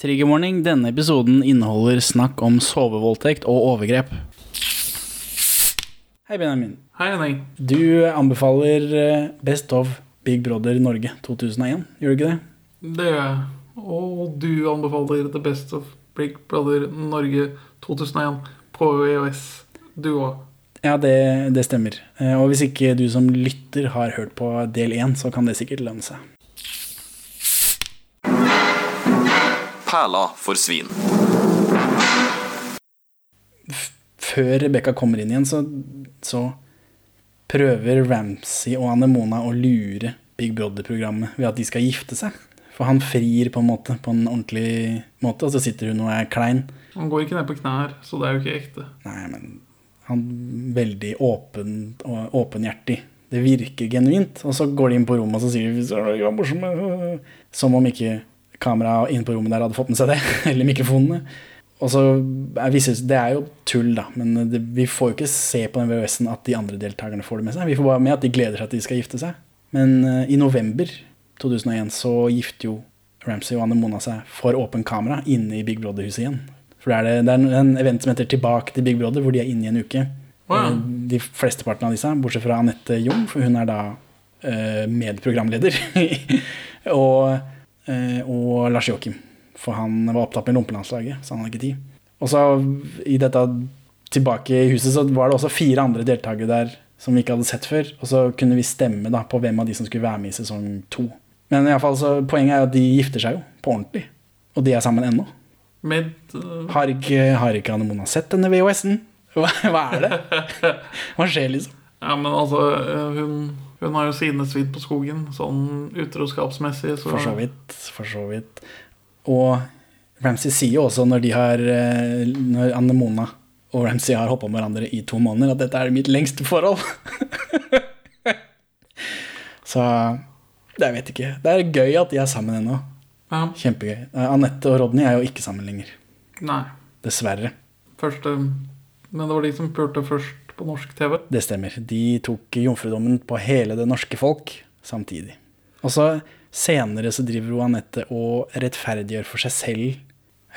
Triggerwarning. Denne episoden inneholder snakk om sovevoldtekt og overgrep. Hei, Benjamin. Hei, Henning. Du anbefaler eh, Best of Big Brother Norge 2001, gjør du ikke det? Det gjør jeg. Og du anbefaler The Best of Big Brother Norge 2001 på EOS. Du òg. Ja, det, det stemmer. Eh, Og hvis ikke du som lytter har hørt på del én, så kan det sikkert lønne seg. Perla for svin. Før Rebekka kommer inn igjen, så, så prøver Ramsay og Anemona å lure Big Brother-programmet ved at de skal gifte seg. For han frir på en måte, på en ordentlig måte, og så sitter hun og er klein. Han går ikke ned på knær, så det er jo ikke ekte. Nei, men han er veldig åpen og åpenhjertig. Det virker genuint. Og så går de inn på rommet og så sier de "Så det var morsomt." Som om ikke kameraet inne på rommet der hadde fått med seg det. Eller mikrofonene. Og så er visse, Det er jo tull, da, men det, vi får jo ikke se på den VHS-en at de andre deltakerne får det med seg. Vi får bare med at de gleder seg til de skal gifte seg. Men uh, i november 2001 så gifter jo Ramsay og Anne Mona seg for åpen kamera inne i Big Brother-huset igjen. For det er, det, det er en event som heter Tilbake til Big Brother, hvor de er inne i en uke. Wow. Eh, De flesteparten av disse, bortsett fra Anette Jung, for hun er da uh, medprogramleder. og, og Lars Joakim, for han var opptatt med lompelandslaget, så han hadde ikke tid. Og så i dette tilbake i huset så var det også fire andre deltakere der som vi ikke hadde sett før. Og så kunne vi stemme da på hvem av de som skulle være med i sesong to. Men i alle fall, så poenget er at de gifter seg jo på ordentlig. Og de er sammen ennå. Med uh, Har ikke, har ikke Anne Mona sett denne VHS-en? Hva, hva er det? Hva skjer, liksom? Ja, men altså, uh, hun, hun har jo sine svidd på skogen, sånn utroskapsmessig. Så For så vidt. For så vidt. Og Ramsay sier jo også når de har eh, Når Anne Mona og Ramsay har hoppa med hverandre i to måneder, at dette er mitt lengste forhold. så jeg vet ikke. Det er gøy at de er sammen ennå. Ja. Kjempegøy. Eh, Anette og Rodney er jo ikke sammen lenger. Nei. Dessverre. Første Men det var de som pulte først på norsk TV. Det stemmer. De tok jomfrudommen på hele det norske folk samtidig. Og så senere så driver hun Anette og rettferdiggjør for seg selv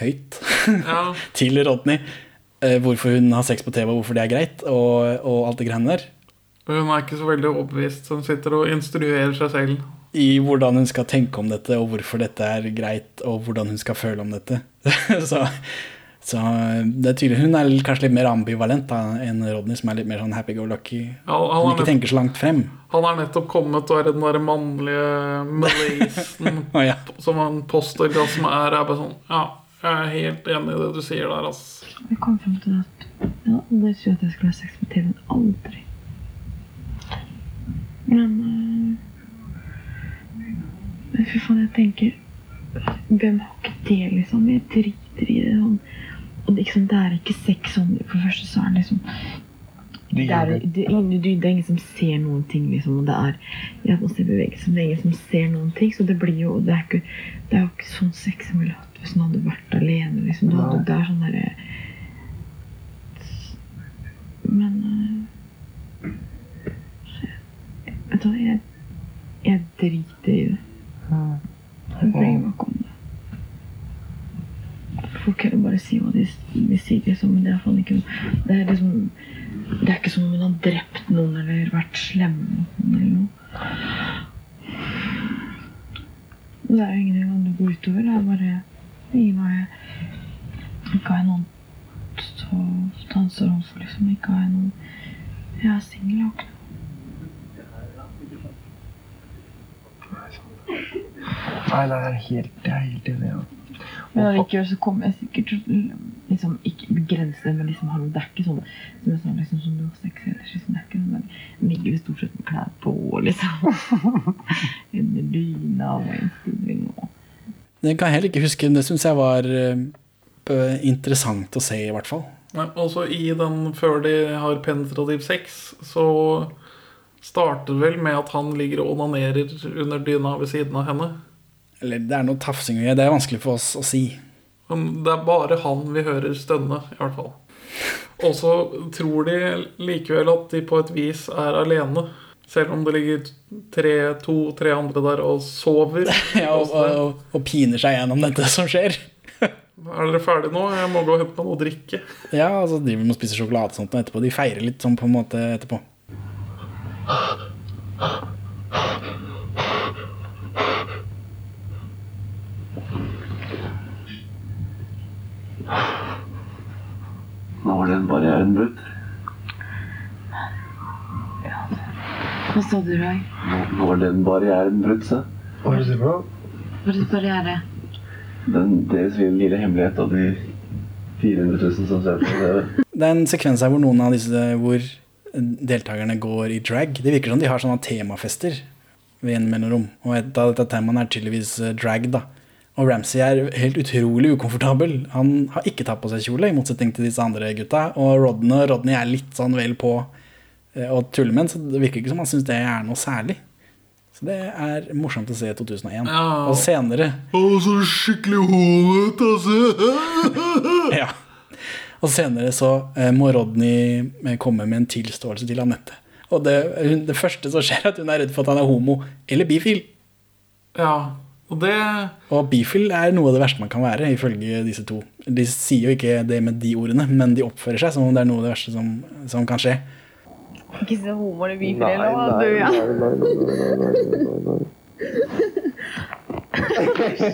høyt Ja, til Rodney eh, hvorfor hun har sex på TV, og hvorfor det er greit, og, og alt det greiene der. og Hun er ikke så veldig overbevist. som sitter og instruerer seg selv. I hvordan hun skal tenke om dette, og hvorfor dette er greit, og hvordan hun skal føle om dette. så, så det er tydelig Hun er kanskje litt mer ambivalent da, enn Rodney, som er litt mer sånn happy-go-lucky. Ja, Som ikke tenker så langt frem. han er nettopp kommet og er den der mannlige malaisen oh, ja. som han postorgasme er. Er bare sånn Ja, jeg er helt enig i det du sier der, ass. Jeg kom frem til at jeg hadde aldri trodd at jeg skulle ha sex med TV-en. Aldri. Men øh, Fy faen, jeg tenker Hvem har ikke det, liksom? Jeg driter i det. Sånn. Og det, er ikke sex sånn For det første så er det liksom det er, det, det er ingen som ser noen ting, liksom. Og det er ja, også bevegelse, men det er ingen som ser noen ting. Så det blir jo Det er, ikke, det er jo ikke sånn sex jeg ville hatt hvis hun hadde vært alene. Liksom. Du hadde, det er sånn derre Men øh, Vet du hva, jeg, jeg driter i det. Jeg bryr meg ikke om det. Folk kan jo bare si hva de, de sier, liksom, men det er ikke Det er liksom Det er ikke som om hun har drept noen eller vært slem eller noe. Det er jo ingenting det går utover. Det er bare ingen meg Ikke har jeg noen å danse ansvar for, liksom. Ikke har jeg noen Jeg er singel, jeg ikke noe. Nei, det er helt, det er helt enig. Ja. Men allikevel så kommer jeg sikkert til liksom, ikke begrense det, men liksom, hallo, det er ikke sånn som jeg sa, liksom, som du har sex ellers. Liksom, det er ikke sånn der, jeg ligger stort sett med klær på, liksom. Under dyna og en stilling og Det kan jeg heller ikke huske, men det syns jeg var uh, interessant å se, i hvert fall. Nei, også i den før de har penetrativ sex, så starter det vel med at han ligger og onanerer under dyna ved siden av henne. Eller det er noe tafsing å gjøre. Det er vanskelig for oss å si. Men det er bare han vi hører stønne, i hvert fall. Og så tror de likevel at de på et vis er alene. Selv om det ligger tre, to-tre andre der og sover. Ja, og, og, og, og piner seg gjennom dette som skjer. Er dere ferdige nå? Jeg må gå og hente meg noe å drikke. Ja, og så driver de og spiser sjokolade og sånt og etterpå. De feirer litt sånn på en måte etterpå. Nå var den barrieren brutt. Hva sa du, Roy? Nå, nå var den barrieren brutt, sa Hva er det du sier for noe? Hva er det barriere? Den, deres lille hemmelighet og de 400 000 som ser på TV. Det er en sekvens her hvor noen av disse hvor deltakerne går i drag. Det virker som de har sånne temafester ved en mellomrom. Og et av dette temaene er tydeligvis eh, drag, da. Og Ramsay er helt utrolig ukomfortabel. Han har ikke tatt på seg kjole, i motsetning til disse andre gutta. Og Rodney, Rodney er litt sånn vel på Og å tulle med, så det virker ikke som han syns det er noe særlig. Så det er morsomt å se i 2001. Ja. Og senere Å, så skikkelig hodet, altså! Ja. Og senere så eh, må Rodney eh, komme med en tilståelse til Anette. Og det, det første som skjer, er at hun er redd for at han er homo eller bifil. Ja, og det Og bifil er noe av det verste man kan være, ifølge disse to. De sier jo ikke det med de ordene, men de oppfører seg som om det er noe av det verste som, som kan skje. Ikke se homo eller bifil eller nei, du ja.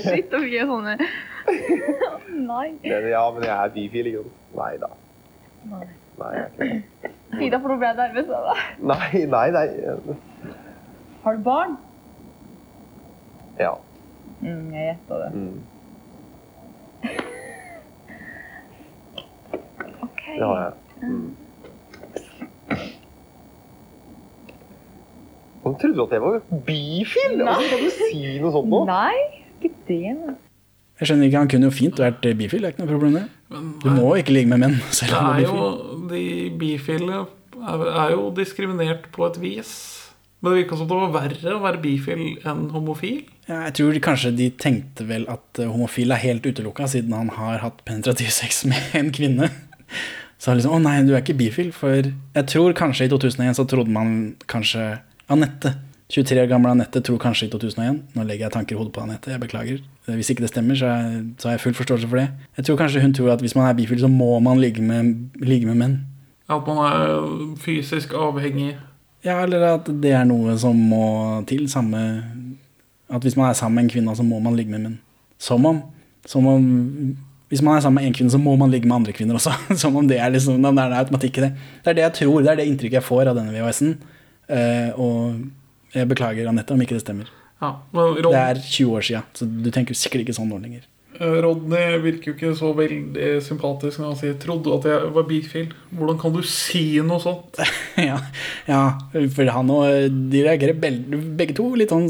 Shit, og vi jeg sånne Nei. Men, ja, men jeg er bifil, ikke sant? Nei da. Nei. Nei, jeg for nå ble jeg nervøs av deg. Nei, nei, nei. Har du barn? Ja. Mm, jeg gjetta det. Mm, Ok. det har jeg. Mm. Han trodde at jeg var bifil? Hvordan kan du si noe sånt nå? Nei, ikke det. Jeg skjønner ikke, Han kunne jo fint vært eh, bifil, det er ikke noe problem det. Du må ikke ligge med menn. det selv om du er bifil. jo. De bifile er jo diskriminert på et vis. Men det virka som det var verre å være bifil enn homofil. Ja, jeg tror kanskje de tenkte vel at eh, homofil er helt utelukka, siden han har hatt penetrativ sex med en kvinne. Så liksom, å nei, du er ikke bifil. For jeg tror kanskje i 2001 så trodde man kanskje Anette. 23 år gamle Anette tror kanskje i 2001. Nå legger jeg tanker i hodet på Anette, jeg beklager. Hvis ikke det stemmer, så, er, så har jeg full forståelse for det. Jeg tror kanskje hun tror at hvis man er bifil, så må man ligge med, ligge med menn. At man er fysisk avhengig. Ja, eller at det er noe som må til. Samme At hvis man er sammen med en kvinne, så må man ligge med menn. Som om, som om Hvis man er sammen med en kvinne, så må man ligge med andre kvinner også. Som om det er liksom Det er automatikk i det. Det er det jeg tror, det er det inntrykket jeg får av denne VHS-en. Eh, og jeg beklager, Anette, om ikke det stemmer. Ja, Det er 20 år sia, så du tenker sikkert ikke sånn nå lenger. Eh, Rodney virker jo ikke så veldig sympatisk når han sier 'trodde at jeg var bifil'. Hvordan kan du si noe sånt? ja, ja, for han og de reagerer begge to litt sånn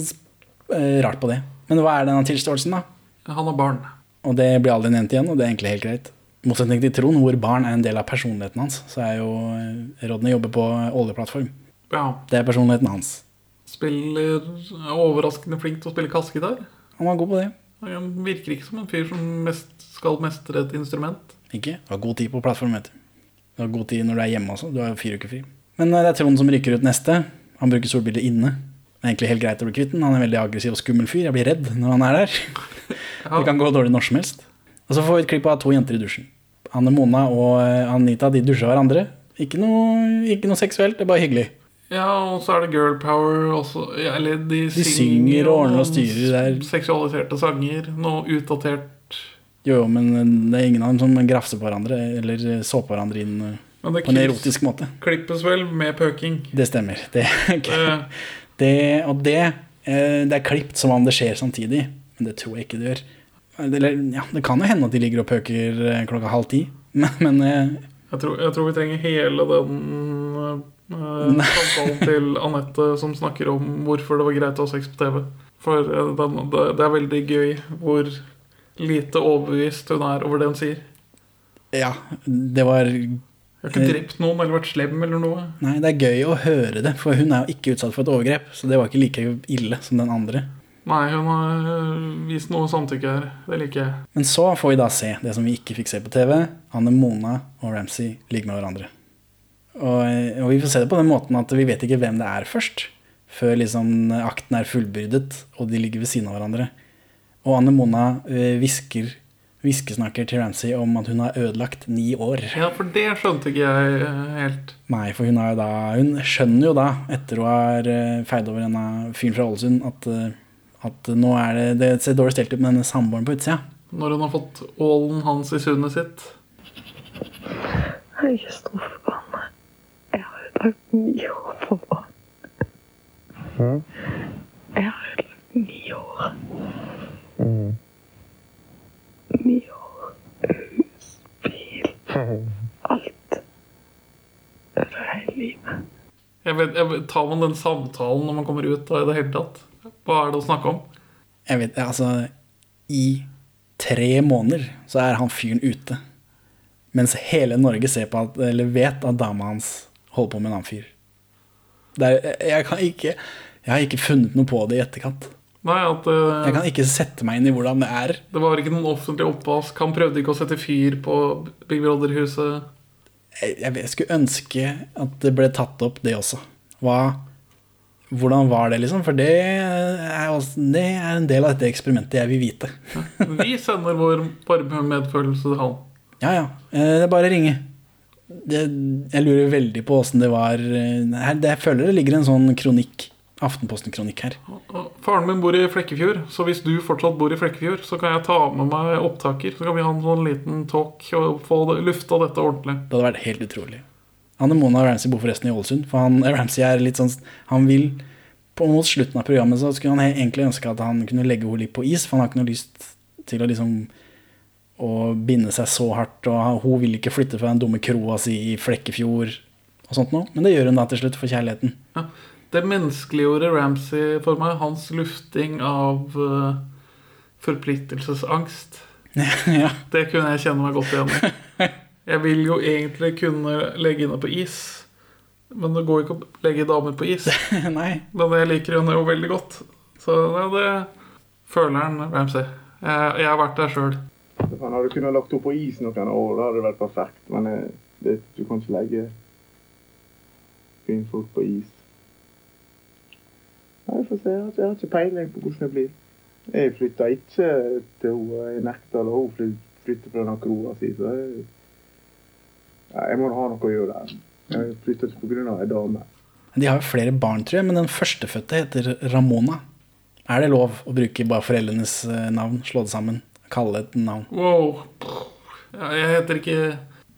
eh, rart på det. Men hva er denne tilståelsen, da? Han har barn. Og det blir aldri nevnt igjen, og det er egentlig helt greit. Motsetning til Trond, hvor barn er en del av personligheten hans, så er jo eh, Rodney jobber på oljeplattform. Ja, Det er personligheten hans. Spiller er overraskende flink til å spille kassegitar. Han var god på det. Han virker ikke som en fyr som mest skal mestre et instrument. Ikke? Du har god tid på plattform, vet du. Du har god tid når du er hjemme også. Du har jo fire uker fri. Men eh, det er Trond som rykker ut neste. Han bruker solbriller inne. Det er egentlig helt greit å bli kvitt den. Han er en veldig aggressiv og skummel fyr. Jeg blir redd når han er der. Det kan gå dårlig når som helst. Og så får vi et klipp av to jenter i dusjen. Anne Mona og eh, Anita de dusjer hverandre. Ikke noe, ikke noe seksuelt, det er bare hyggelig. Ja, og så er det girl power også. Eller de, De synger og ordner og styrer der. Seksualiserte sanger. Noe utdatert. Jo, jo, men det er ingen av dem som grafser på hverandre eller eh, så på hverandre inn eh, på en erotisk måte. klippes vel med pøking. Det stemmer. Det, Eh, det, og det, det er klipt som om det skjer samtidig, men det tror jeg ikke det gjør. Eller, ja, det kan jo hende at de ligger og pøker klokka halv ti, men, men jeg, tror, jeg tror vi trenger hele den samtalen til Anette som snakker om hvorfor det var greit å ha sex på TV. For eh, den, det, er veldig gøy hvor lite overbevist hun er over det hun sier. ja, det var Jeg har ikke drept noen eller vært slem eller noe. Nei, det er gøy å høre det, for hun er jo ikke utsatt for et overgrep, så det var ikke like ille som den andre. Nei, hun har øh, vist noe samtykke her. Det liker jeg. Men så får vi da se det som vi ikke fikk se på TV. Anne Mona og Ramsay ligger med hverandre. Og, og vi får se det på den måten at vi vet ikke hvem det er først. Før liksom akten er fullbyrdet, og de ligger ved siden av hverandre. Og Anne Mona eh, hvisker hviskesnakker til Ramsay om at hun har ødelagt ni år. Ja, for det skjønte ikke jeg eh, helt. Nei, for hun, har jo da, hun skjønner jo da, etter hun har eh, feid over denne fyren fra Ålesund, at, eh, at nå er det, det ser dårlig stelt ut med denne samboeren på utsida. Når hun har fått ålen hans i sundet sitt. Hei, er ødelagt ni år for Mm. Jeg har ødelagt ni år. Ni år. Hus, bil, alt. Ødelegger hele livet. Jeg vet, jeg vet, tar man den samtalen når man kommer ut da, i det hele tatt? Hva er det å snakke om? Jeg vet, altså I tre måneder så er han fyren ute. Mens hele Norge ser på at, eller vet at dama hans holder på med en annen fyr. Er, jeg, kan ikke, jeg har ikke funnet noe på det i etterkant. Nei, at uh, Jeg kan ikke sette meg inn i hvordan det er. det var ikke noen offentlig oppvask. Han prøvde ikke å sette fyr på Big Brother-huset. Jeg, jeg, jeg skulle ønske at det ble tatt opp, det også. Hva, hvordan var det, liksom? For det er, også, det er en del av dette eksperimentet jeg vil vite. Vi sender vår varme medfølelse til han. Ja, ja. Eh, Det er bare å ringe. Det, jeg lurer veldig på åssen det var eh, her, det, Jeg føler det ligger en sånn kronikk, Aftenposten-kronikk her. Faren min bor i Flekkefjord, så hvis du fortsatt bor i Flekkefjord, så kan jeg ta med meg opptaker. Så kan vi ha en sånn liten talk og få lufta dette ordentlig. Det hadde vært helt utrolig. Anne Mona Ramsey bor forresten i Ålesund. For han, Ramsey er litt sånn Han vil på Mot slutten av programmet så skulle han egentlig ønske at han kunne legge henne litt på is, for han har ikke noe lyst til å liksom Å binde seg så hardt. Og hun vil ikke flytte fra den dumme kroa si i Flekkefjord og sånt noe. Men det gjør hun da til slutt, for kjærligheten. Ja. Det menneskeliggjorde Ramsay for meg. Hans lufting av uh, forpliktelsesangst. ja. Det kunne jeg kjenne meg godt igjen i. Jeg vil jo egentlig kunne legge henne på is. Men det går ikke å legge damer på is. Nei. Men jeg liker henne jo veldig godt. Så det, det føler han Ramsay. Jeg, jeg har vært der sjøl. Han hadde kunnet lagt henne på is noen år, da hadde det vært perfekt. Men eh, det, du kan ikke legge kvinnfolk på is. Jeg får se. Jeg har ikke- peiling på hvordan det blir. Jeg flytta ikke til henne i Nekdal, og hun fly- flytter fra den kroa si. Så jeg, jeg må ha noe å gjøre der. Jeg flytta ikke pga. ei dame. De har jo flere barn, tror jeg, men den førstefødte heter Ramona. Er det lov å bruke bare foreldrenes eh, navn, slå det sammen, kalle et navn? Wow. Jeg heter ikke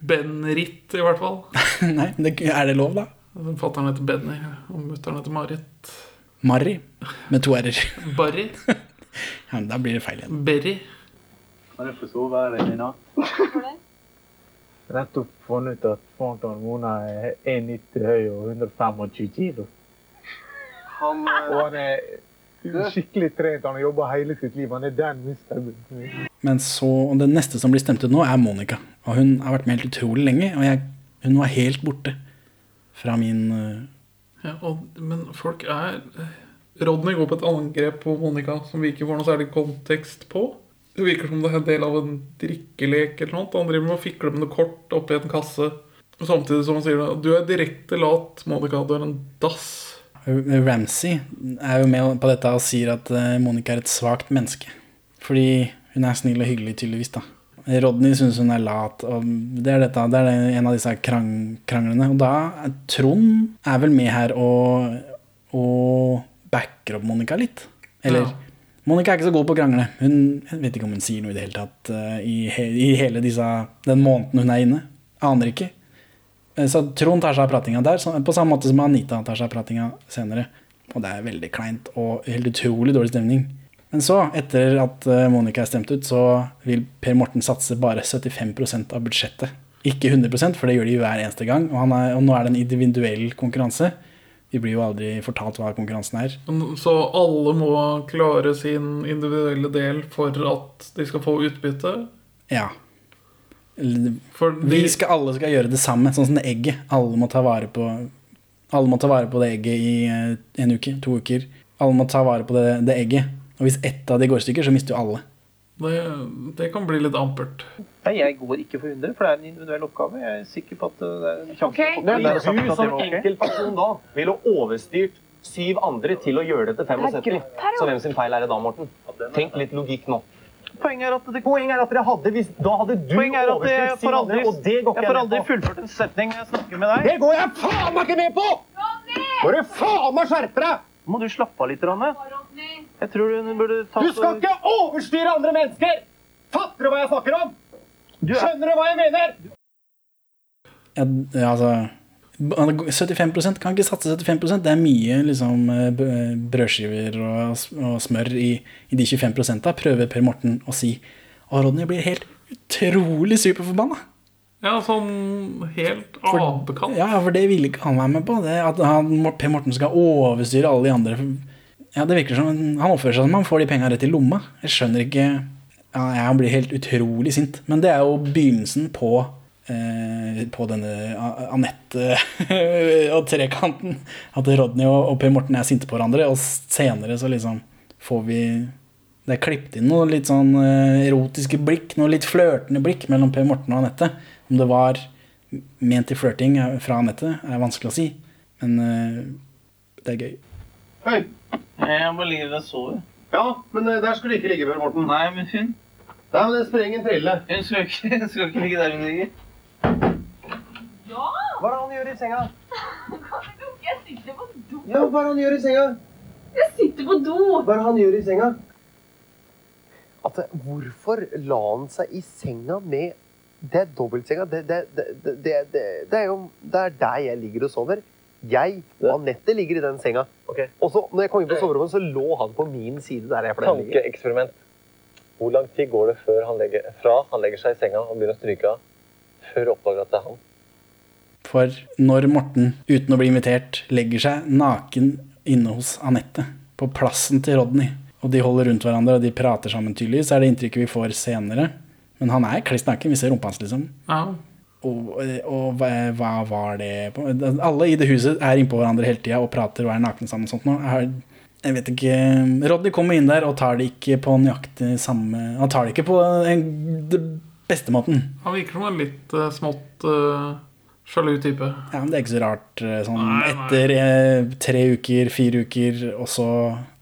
Ben-Ritt, i hvert fall. Nei, det, er det lov, da? Fatter'n heter Benny, og mutter'n heter Marit. Marry, med to r-er. Barry. Ja, men da blir det feil igjen. Berry. Kan jeg få sove her i natt? Hvorfor det? Nettopp funnet ut at faren til Mona er 1,90 høy og 125 kilo. Han Og han er skikkelig trent. Han har jobba hele sitt liv. Han er den mister. Men så, og det neste som blir stemt ut nå, er Monica. Og hun har vært med helt utrolig lenge, og jeg, hun var helt borte fra min eh, Ja, og, men folk er Rodney går på et angrep på Monica som vi ikke får noe særlig kontekst på. Det virker som det er en del av en drikkelek eller noe. Han driver med å fikle med noe kort oppi en kasse. Samtidig som han sier at Du er direkte lat, Monica. Du er en dass. Ramsay er jo med på dette og sier at eh, Monica er et svakt menneske. Fordi hun er snill og hyggelig, tydeligvis. da. Rodney syns hun er lat. og Det er, dette, det er en av disse krang, kranglene. Og da Trond er vel med her og, og backer opp Monica litt. Eller Ja. Monica er ikke så god på å krangle. Hun jeg vet ikke om hun sier noe i det hele tatt eh, i, i hele disse, den måneden hun er inne. Aner ikke. Eh, Så Trond tar seg av pratinga der, på samme måte som Anita tar seg av pratinga senere. Og det er veldig kleint og helt utrolig dårlig stemning. Men så, etter at eh, Monica er stemt ut, så vil Per Morten satse bare 75% av budsjettet. Ikke 100% for det gjør de hver eneste gang. Og, han er, og nå er det en individuell konkurranse. Vi blir jo aldri fortalt hva konkurransen er. Så alle må klare sin individuelle del for at de skal få utbytte. Ja. Vi skal, alle skal gjøre det samme, sånn som det egget. Alle må ta vare på, alle må ta vare på det egget i eh, en uke, to uker. Alle må ta vare på det, det egget. Og hvis ett av de går i stykker, så mister jo alle. det, det kan bli litt ampert. Nei, jeg går ikke for 100, for det er en individuell oppgave. Jeg er sikker på at uh, det er en sjanse Ok. for Men du som enkeltperson da ville overstyrt syv andre til å gjøre det til er 75. grått her, jo. Så hvem sin feil er det da, Morten? Tenk litt logikk nå. Poenget er at det, Poenget er at dere hadde hvis Da hadde du Poenget er at jeg overstyrt får Siv aldri, og det går ikke jeg får aldri fullført en setning når jeg snakker med deg. Det går jeg faen meg ikke med på! Må du faen meg skjerpe deg! Må du slappe av litt, Ranne? Jeg tror du burde ta Du skal ikke overstyre andre mennesker! Fatter du hva jeg snakker om? Skjønner du hva jeg mener? Ja, ja, altså 75% kan ikke satse 75% Det er mye liksom, eh, brødskiver og, og smør i, i de 25 da, prøver Per Morten å si. Og Ronny blir helt utrolig superforbanna. Ja, sånn helt apekant. Ja, for det ville ikke han være med på. Det at han, Per Morten skal overstyre alle de andre. Ja, det virker som Han oppfører seg som han får de penga rett i lomma. Jeg skjønner ikke ja, Jeg blir helt utrolig sint. Men det er jo begynnelsen på eh, på denne Anette og trekanten. At Rodney og, Per Morten er sinte på hverandre, og senere så liksom får vi Det er klippet inn noen litt sånn eh, erotiske blikk, noen litt flørtende blikk mellom Per Morten og Anette. Om det var ment til flørting fra Anette, er vanskelig å si. Men eh, det er gøy. Hei. Jeg må ligge og sove. Ja, men eh, der skulle du ikke ligge, Per Morten. Nei, men hun Nei, men det sprenger en trille. Hun skal ikke, hun skal ikke ligge der hun ligger. Hva er det han gjør i senga? Jeg sitter på do. Ja, hva er det han gjør i senga? Jeg sitter på do. Hva er det han gjør i senga? At, hvorfor la han seg i senga med Det er dobbeltsenga. Det, det, det, det, det, det, det er jo det er der jeg ligger og sover. Jeg og Anette ligger i den senga. Og så når jeg kom inn på soverommet, så lå han på min side der jeg. Tankeeksperiment. Hvor lang tid går det før han legger, fra han legger seg i senga og begynner å stryke av, før oppdager at det er han? For når Morten, uten å bli invitert, legger seg naken inne hos Anette, på plassen til Rodney, og de holder rundt hverandre og de prater sammen tydelig, så er det inntrykket vi får senere. Men han er kliss naken. Vi ser rumpa hans, liksom. Ja. Og, og hva, var det? Alle i det huset er innpå hverandre hele tida og prater og er nakne sammen. og sånt nå. Jeg, vet ikke Rodney kommer inn der og tar det ikke på nøyaktig samme Han tar det ikke på en, den beste måten. Han virker som en litt eh, smått uh, sjalu type. Ja, men Det er ikke så rart. eh, Sånn, Nei, nei. etter eh, tre uker, fire uker, og så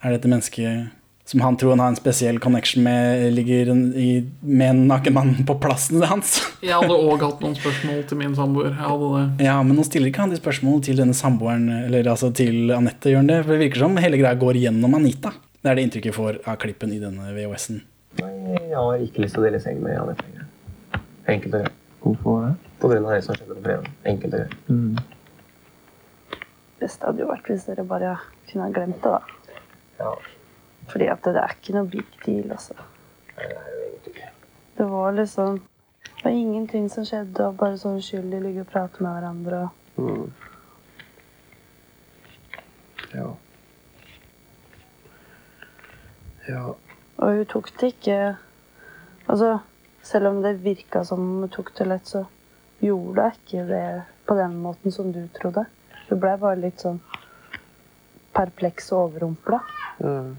er dette mennesket som han tror han har en spesiell connection med, ligger i, med en naken mann på plassen hans. Jeg hadde òg hatt noen spørsmål til min samboer. Jeg hadde det. Ja, Men nå stiller ikke han de spørsmålene til denne samboeren, eller altså til Anette, gjør han det? For det virker som hele greia går gjennom Anita. Det er det inntrykket jeg får av klippen i denne VHS-en. Jeg har ikke lyst til å dele seng med Anette lenger. Enkelt og greit. Hvorfor det? På grunn av det som skjedde på fredag. Enkelt og greit. beste hadde jo vært hvis dere bare kunne ha glemt det, da. Ja. Fordi at det er ikke noe big deal, altså. Nei, det er jo egentlig ikke. Det var liksom Det var ingenting som skjedde, og bare så uskyldig ligge og prate med hverandre. og Mm. Ja. Ja. Og hun tok det ikke Altså, selv om det virka som hun tok det lett, så gjorde hun ikke det på den måten som du trodde. Hun ble bare litt sånn perpleks og overrumpla. Mm.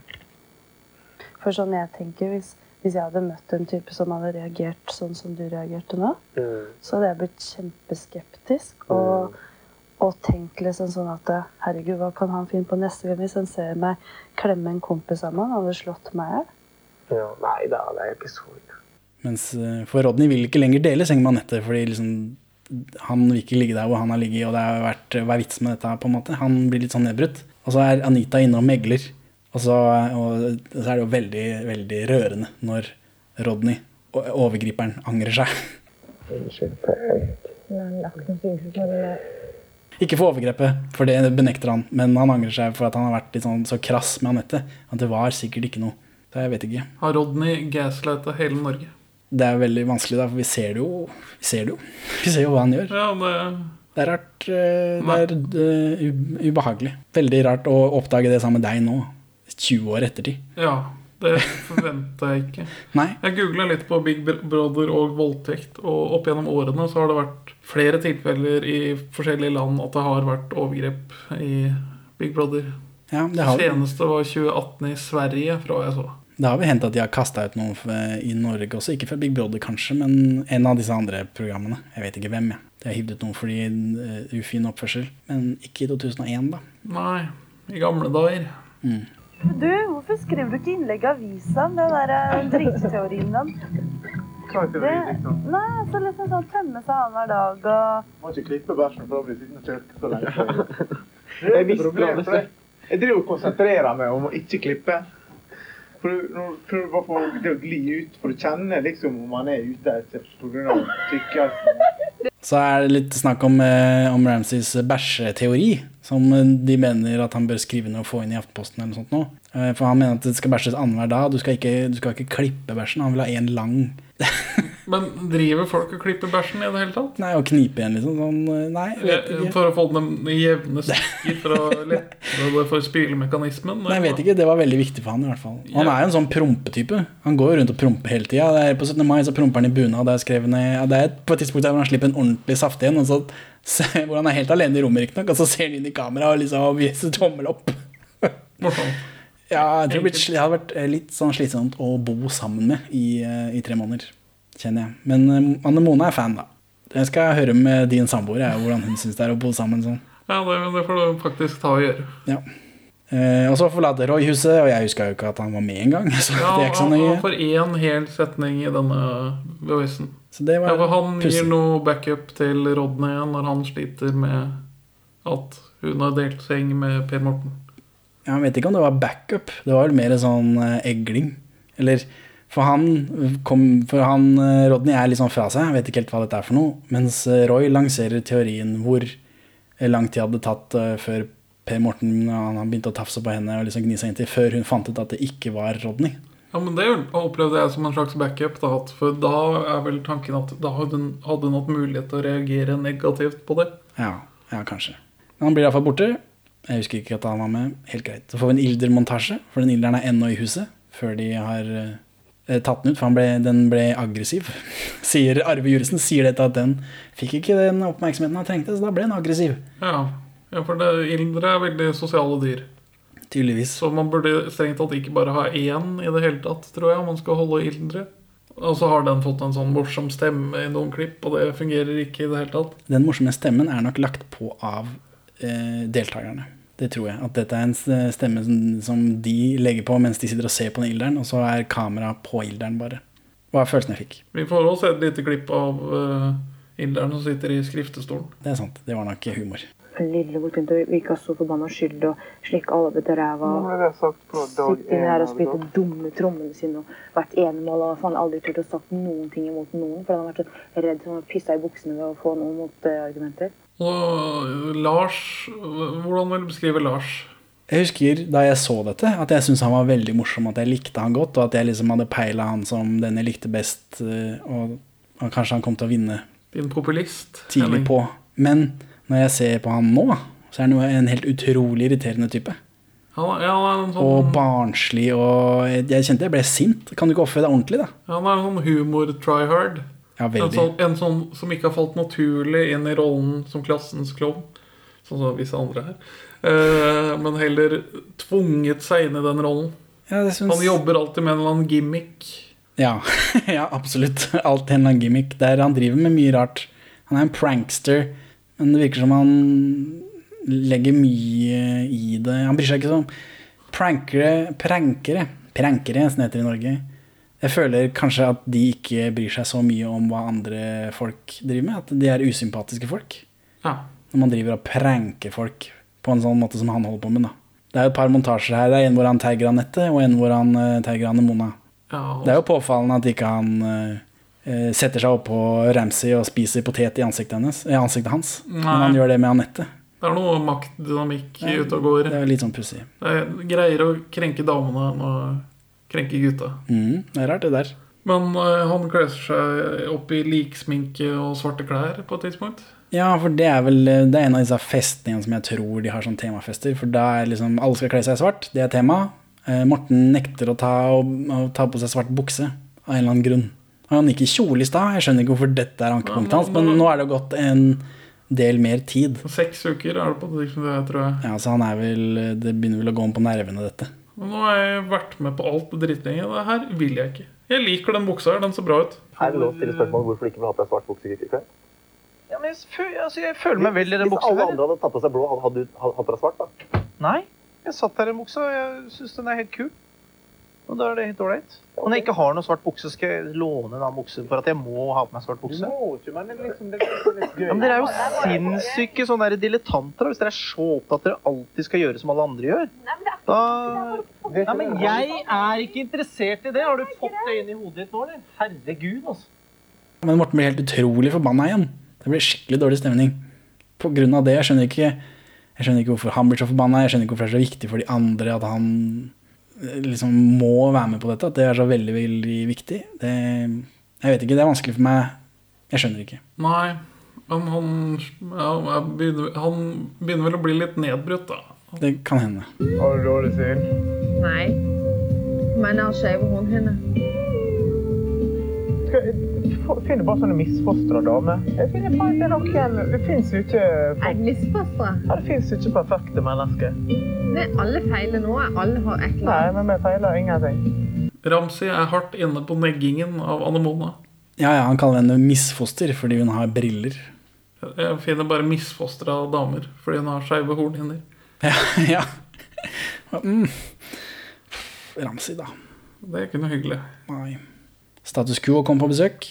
For sånn jeg tenker, hvis, hvis jeg hadde møtt en type som hadde reagert sånn som du reagerte nå, Mm. så hadde jeg blitt kjempeskeptisk og, og tenkt liksom sånn at herregud, hva kan han finne på neste gang hvis han ser meg klemme en kompis av meg? Han hadde slått meg i hjel. ja. Nei da, det er ikke så ille. Mens eh, for Rodney vil ikke lenger dele seng med Anette, fordi liksom, han vil ikke ligge der hvor han har ligget, og det har vært hva er vitsen med dette, på en måte. Han blir litt sånn nedbrutt. Og så er Anita inne og megler. Og så, og så er det jo veldig, veldig rørende når Rodney, overgriperen, angrer seg. Ikke for overgrepet, for det benekter han, men han angrer seg for at han har vært litt sånn så krass med Anette. At det var sikkert ikke noe. Så jeg vet ikke. Har Rodney gaslighta hele Norge? Det er veldig vanskelig, da, for vi ser det jo. Vi ser det jo, vi ser jo hva han gjør. Ja, det Det er rart. eh, Det er uh, ubehagelig. Veldig rart å oppdage det sammen med deg nå, 20 år ettertid. Ja, det forventa jeg ikke. Jeg googla litt på Big Brother og voldtekt, og opp gjennom årene så har det vært flere tilfeller i forskjellige land at det har vært overgrep i Big Brother. Ja, det har, Seneste var 2018 i Sverige, fra hva jeg så. Det har vel hendt at de har kasta ut noen i Norge også. Ikke fra Big Brother, kanskje, men en av disse andre programmene. Jeg vet ikke hvem, jeg. De har hivd ut noen fordi uh, ufin oppførsel. Men ikke i 2001, da. Nei, i gamle dager. Mm. Du, hvorfor skriver du ikke innlegg i avisa om den der eh, drikketeorien din? Det, da? nei, så liksom sånn tømme seg annenhver dag og Må ikke klippe bæsjen for å bli sittende og kjørt så lenge. Jeg visste det. for jeg- Jeg driver og konsentrerer meg om å ikke klippe. For du- du bare får det å gli ut, for du kjenner liksom om man er ute etter pga. tykkelsen. Så er det litt snakk om, eh, om Ramsays bæsjeteori, som eh, de mener at han bør skrive ned og få inn i Aftenposten eller noe sånt nå. Eh, For han mener at det skal bæsjes annenhver dag. Du skal ikke, du skal ikke klippe bæsjen. Han vil ha én lang Men driver folk og klipper bæsjen i det hele tatt? Nei, og knipe igjen, liksom. Sånn, eh, nei, vet ikke. For å få dem i jevne stykker for å lette for spylemekanismen? Nei, jeg vet ikke, Det var veldig viktig for han i hvert fall. Han er jo en sånn prompetype. Han går jo rundt og promper hele tida. På 17. mai så promper han i bunad. Det er skrevet ned Det er på et tidspunkt der han slipper en ordentlig saftig en, og så, hvor han er helt alene i rommet, riktignok, og så ser han inn i kamera og liksom viser tommel opp. Morsomt. Ja, jeg tror det, hadde vært eh, litt sånn slitsomt å bo sammen med i, eh, i tre måneder, kjenner jeg. Men eh, Anne Mone er fan, da. Jeg skal høre med din samboer jeg, hvordan hun syns det er å bo sammen sånn. Ja, det, det får du faktisk ta og gjøre. Ja. Eh, og så forlater Roy huset, og jeg huska jo ikke at han var med engang. Så Ja, det er ikke så nøye. han får én hel setning i denne bevisen. Så det var ja, han pussy. gir noe backup til Rodney når han sliter med at hun har delt seng med Per Morten. Ja, Jeg vet ikke om det var backup. Det var vel mer sånn eh, egling. Eller for han, kom, for han eh, Rodney er litt sånn fra seg, vet ikke helt hva dette er for noe. Mens eh, Roy lanserer teorien hvor lang tid hadde tatt eh, før Per Morten han han begynte å tafse på henne og liksom gni seg inntil, før hun fant ut at det ikke var Rodney. Ja, men Det opplevde jeg som en slags backup. Da, for da er vel tanken at da hadde hun, hadde hun hatt mulighet til å reagere negativt på det. Ja, ja kanskje. Men han blir iallfall borte. Jeg husker ikke at han var med. Helt greit. Så får vi en Ilder-montasje, for den Ilderen er ennå i huset. Før de har eh, tatt den ut, for han ble, den ble aggressiv. Sier Arve Juresen sier dette at den fikk ikke den oppmerksomheten han trengte, så da ble den aggressiv. Ja, ja for Ildre er veldig sosiale dyr. Tydeligvis. Så man burde strengt tatt ikke bare ha én i det hele tatt, tror jeg, om man skal holde Ildre. Og så har den fått en sånn morsom stemme i noen klipp, og det fungerer ikke i det hele tatt. Den morsomme stemmen er nok lagt på av eh, deltakerne. Det tror jeg. At dette er en stemme som, som de legger på mens de sitter og ser på den Ilderen, og så er kameraet på Ilderen, bare. Hva er følelsen jeg fikk? Vi får også se et lite klipp av uh, Ilderen som sitter i skriftestolen. Det er sant. Det var nok humor. Lillebror begynte å virke så forbanna skyld og slikke alle etter ræva. Sitte inne her og spille dumme trommene sine og vært enemål og faen aldri turt å sagt noen ting imot noen. For han har vært så redd for å pisse i buksene ved å få noen motargumenter. Og Lars Hvordan vil du beskrive Lars? Jeg husker da jeg så dette, at jeg syntes han var veldig morsom, at jeg likte han godt, og at jeg liksom hadde peila han som den jeg likte best, eh, og, kanskje han kom til å vinne Din populist? tidlig på. Men når jeg ser på han nå, så er han jo en helt utrolig irriterende type. Han, ja, han sånn, Og barnslig, og jeg, kjente jeg ble sint. Kan du ikke oppføre deg ordentlig, da? han er en sånn humor-tryhard. Ja, En sånn, en sånn som ikke har falt naturlig inn i rollen som klassens klovn. Sånn som visse andre her. Eh, men heller tvunget seg inn i den rollen. Ja, det syns- Han jobber alltid med en eller annen gimmick. Ja, ja absolutt. Alt en eller annen gimmick. Der han driver med mye rart. Han er en prankster, men det virker som han legger mye i det. Han bryr seg ikke sånn prankere, prankere, prankere som det heter i Norge. Jeg føler kanskje at de ikke bryr seg så mye om hva andre folk driver med. At de er usympatiske folk. Ja. Når man driver og pranker folk på en sånn måte som han holder på med. da. Det er jo et par montasjer her. Det er en hvor han tagger Anette, og en hvor han uh, tagger Anne Mona. Ja, og- Det er jo påfallende at ikke han eh, setter seg oppå Ramsay og spiser potet i ansiktet, hennes, i ansiktet hans. Nei. Men han gjør det med Anette. Det er noe maktdynamikk ute og går. Det er litt sånn pussig. Det er greier å krenke damene å krenke gutta. Mm, det er rart, det der. Men uh, han kler seg opp i liksminke og svarte klær på et tidspunkt. Ja, for det er vel det er en av disse festningene som jeg tror de har som temafester. For da er liksom alle skal kle seg svart. Det er tema. Uh, Morten nekter å ta, å, ta på seg svart bukse av en eller annen grunn. Han gikk i kjole i stad. Jeg skjønner ikke hvorfor dette er ankepunktet hans, men nå er det gått en del mer tid. Seks uker er det på det tror jeg. Ja, så han er vel Det begynner vel å gå om på nervene, dette. Nå har jeg vært med på alt det drittinget. Det her vil jeg ikke. Jeg liker den buksa her. Den ser bra ut. Er det lov å stille spørsmål hvorfor du ikke vil ha på deg svart bukse i kveld? Ja, men jeg, føl, altså, jeg føler meg vel i den buksa. Hvis alle andre hadde tatt på seg blå, hadde du hatt på deg svart, da? Nei. Jeg satt her i buksa, og jeg syns den er helt kul. Og da er det helt ålreit. Og når jeg ikke har noe svart bukse, skal jeg låne en annen bukse for at jeg må ha på meg svart bukse. må ikke, men liksom det er litt gøy. Ja, men dere er jo sinnssyke sånne der dilettanter hvis dere er så opptatt dere alltid skal gjøre som alle andre gjør. Da... Nei, men jeg er ikke interessert i det. Har du fått det inn i hodet ditt nå, eller? Herregud, altså. Men Morten blir helt utrolig forbanna igjen. Det blir skikkelig dårlig stemning. På grunn av det. Jeg skjønner ikke, jeg skjønner ikke hvorfor han blir så forbanna. Jeg skjønner ikke hvorfor det er så viktig for de andre at han liksom må være med på dette. At det er så veldig, veldig viktig. Det, jeg vet ikke, det er vanskelig for meg. Jeg skjønner ikke. Nei, men han, han, begynner, han begynner vel å bli litt nedbrutt, da. Det kan hende. Har du dårlig syn? Nei. Men jeg har skeive hornhinner. Finner bare sånne misfostra damer. Jeg finner bare det er noen Det fins jo ikke Jeg misfostra. Ja, det fins ikke perfekte mennesker. Det er alle feiler nå. Alle har ekle Nei, men vi feiler ingenting. Ramsi er hardt inne på neggingen av Anemona. Ja, ja, Han kaller henne misfoster fordi hun har briller. Jeg finner bare misfostra damer fordi hun har skeive hornhinner. Ja, ja. Mm. Ramsi, da. Det er ikke noe hyggelig. Nei. Status quo kom på besøk.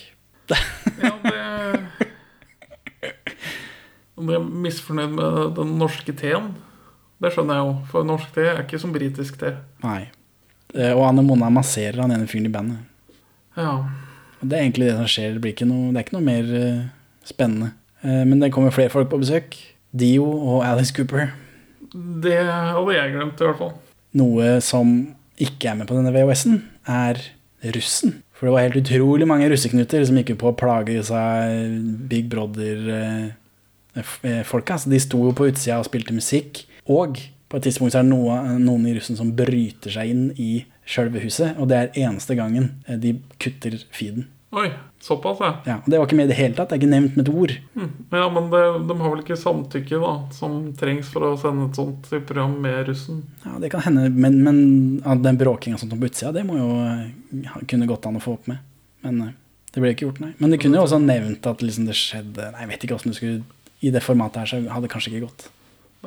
Ja, det Om jeg er misfornøyd med den norske teen, det skjønner jeg jo. For norsk te er ikke som britisk te. Nei. Eh, Og Anne Mona masserer han ene fyren i bandet. Ja. Det er egentlig det som skjer. Det, noe, det er ikke noe mer eh, spennende. Eh, men det kommer flere folk på besøk. Dio og Alice Cooper. Det hadde jeg glemt, i hvert fall. Noe som ikke er med på denne VHS-en, er russen. For det var helt utrolig mange russeknuter som gikk på å plage seg Big Brother-folka. Så de sto jo på utsida og spilte musikk. Og på et tidspunkt så er det noe, noen i russen som bryter seg inn i sjølve huset. Og det er eneste gangen eh, de kutter feeden. Oi, såpass, ja. Ja, Det var ikke med i det hele tatt. Det er ikke nevnt med et ord. Hm. Ja, Men det, de har vel ikke samtykke da som trengs for å sende et sånt program med russen? Ja, Det kan hende, men, men ja, den bråkinga på utsida, det må jo ja, kunne gått an å få opp med. Men eh, det ble ikke gjort, nei. Men de kunne jo også nevnt at liksom det skjedde Nei, jeg vet ikke åssen det skulle I det formatet her så hadde det kanskje ikke gått.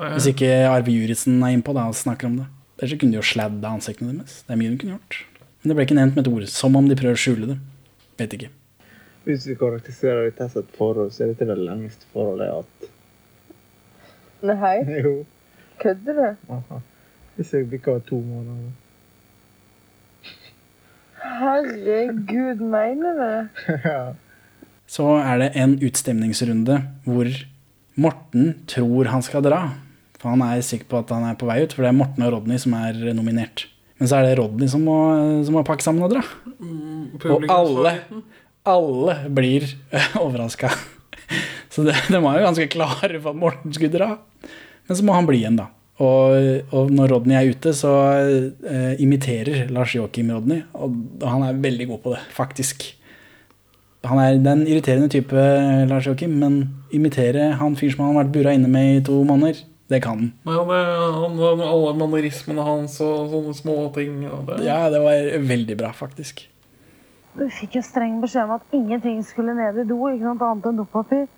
Nei. Hvis ikke Arve Juritzen er innpå da og snakker om det. Ellers kunne de jo sladda ansiktene deres. Det er mye de kunne gjort. Men det ble ikke nevnt med et ord. Som om de prøver å skjule det. Vet ikke. Hvis vi karakteriserer dette som et forhold, så er dette det lengste forholdet jeg har hatt. Nei, Jo. kødder du? Aha. Hvis jeg bikker to måneder. Herregud, mener du det? ja. Så er det en utstemningsrunde hvor Morten tror han skal dra. For han er sikker på at han er på vei ut, for det er Morten og Rodney som er nominert. Men så er det Rodney som må, som må pakke sammen og dra. Og alle, alle blir overraska. Så det, de var jo ganske klare for at Morten skulle dra. Men så må han bli igjen, da. Og, og når Rodney er ute, så eh, imiterer Lars Joakim Rodney. Og han er veldig god på det, faktisk. Han er den irriterende type, Lars Joakim, men imitere han fyr som han har vært bura inne med i to måneder, det kan han. Ja, det, han, alle mannerismene hans og sånne små ting. Og det. Ja, det var veldig bra, faktisk. Du fikk jo streng beskjed om at ingenting skulle ned i do, ikke noe annet enn dopapir.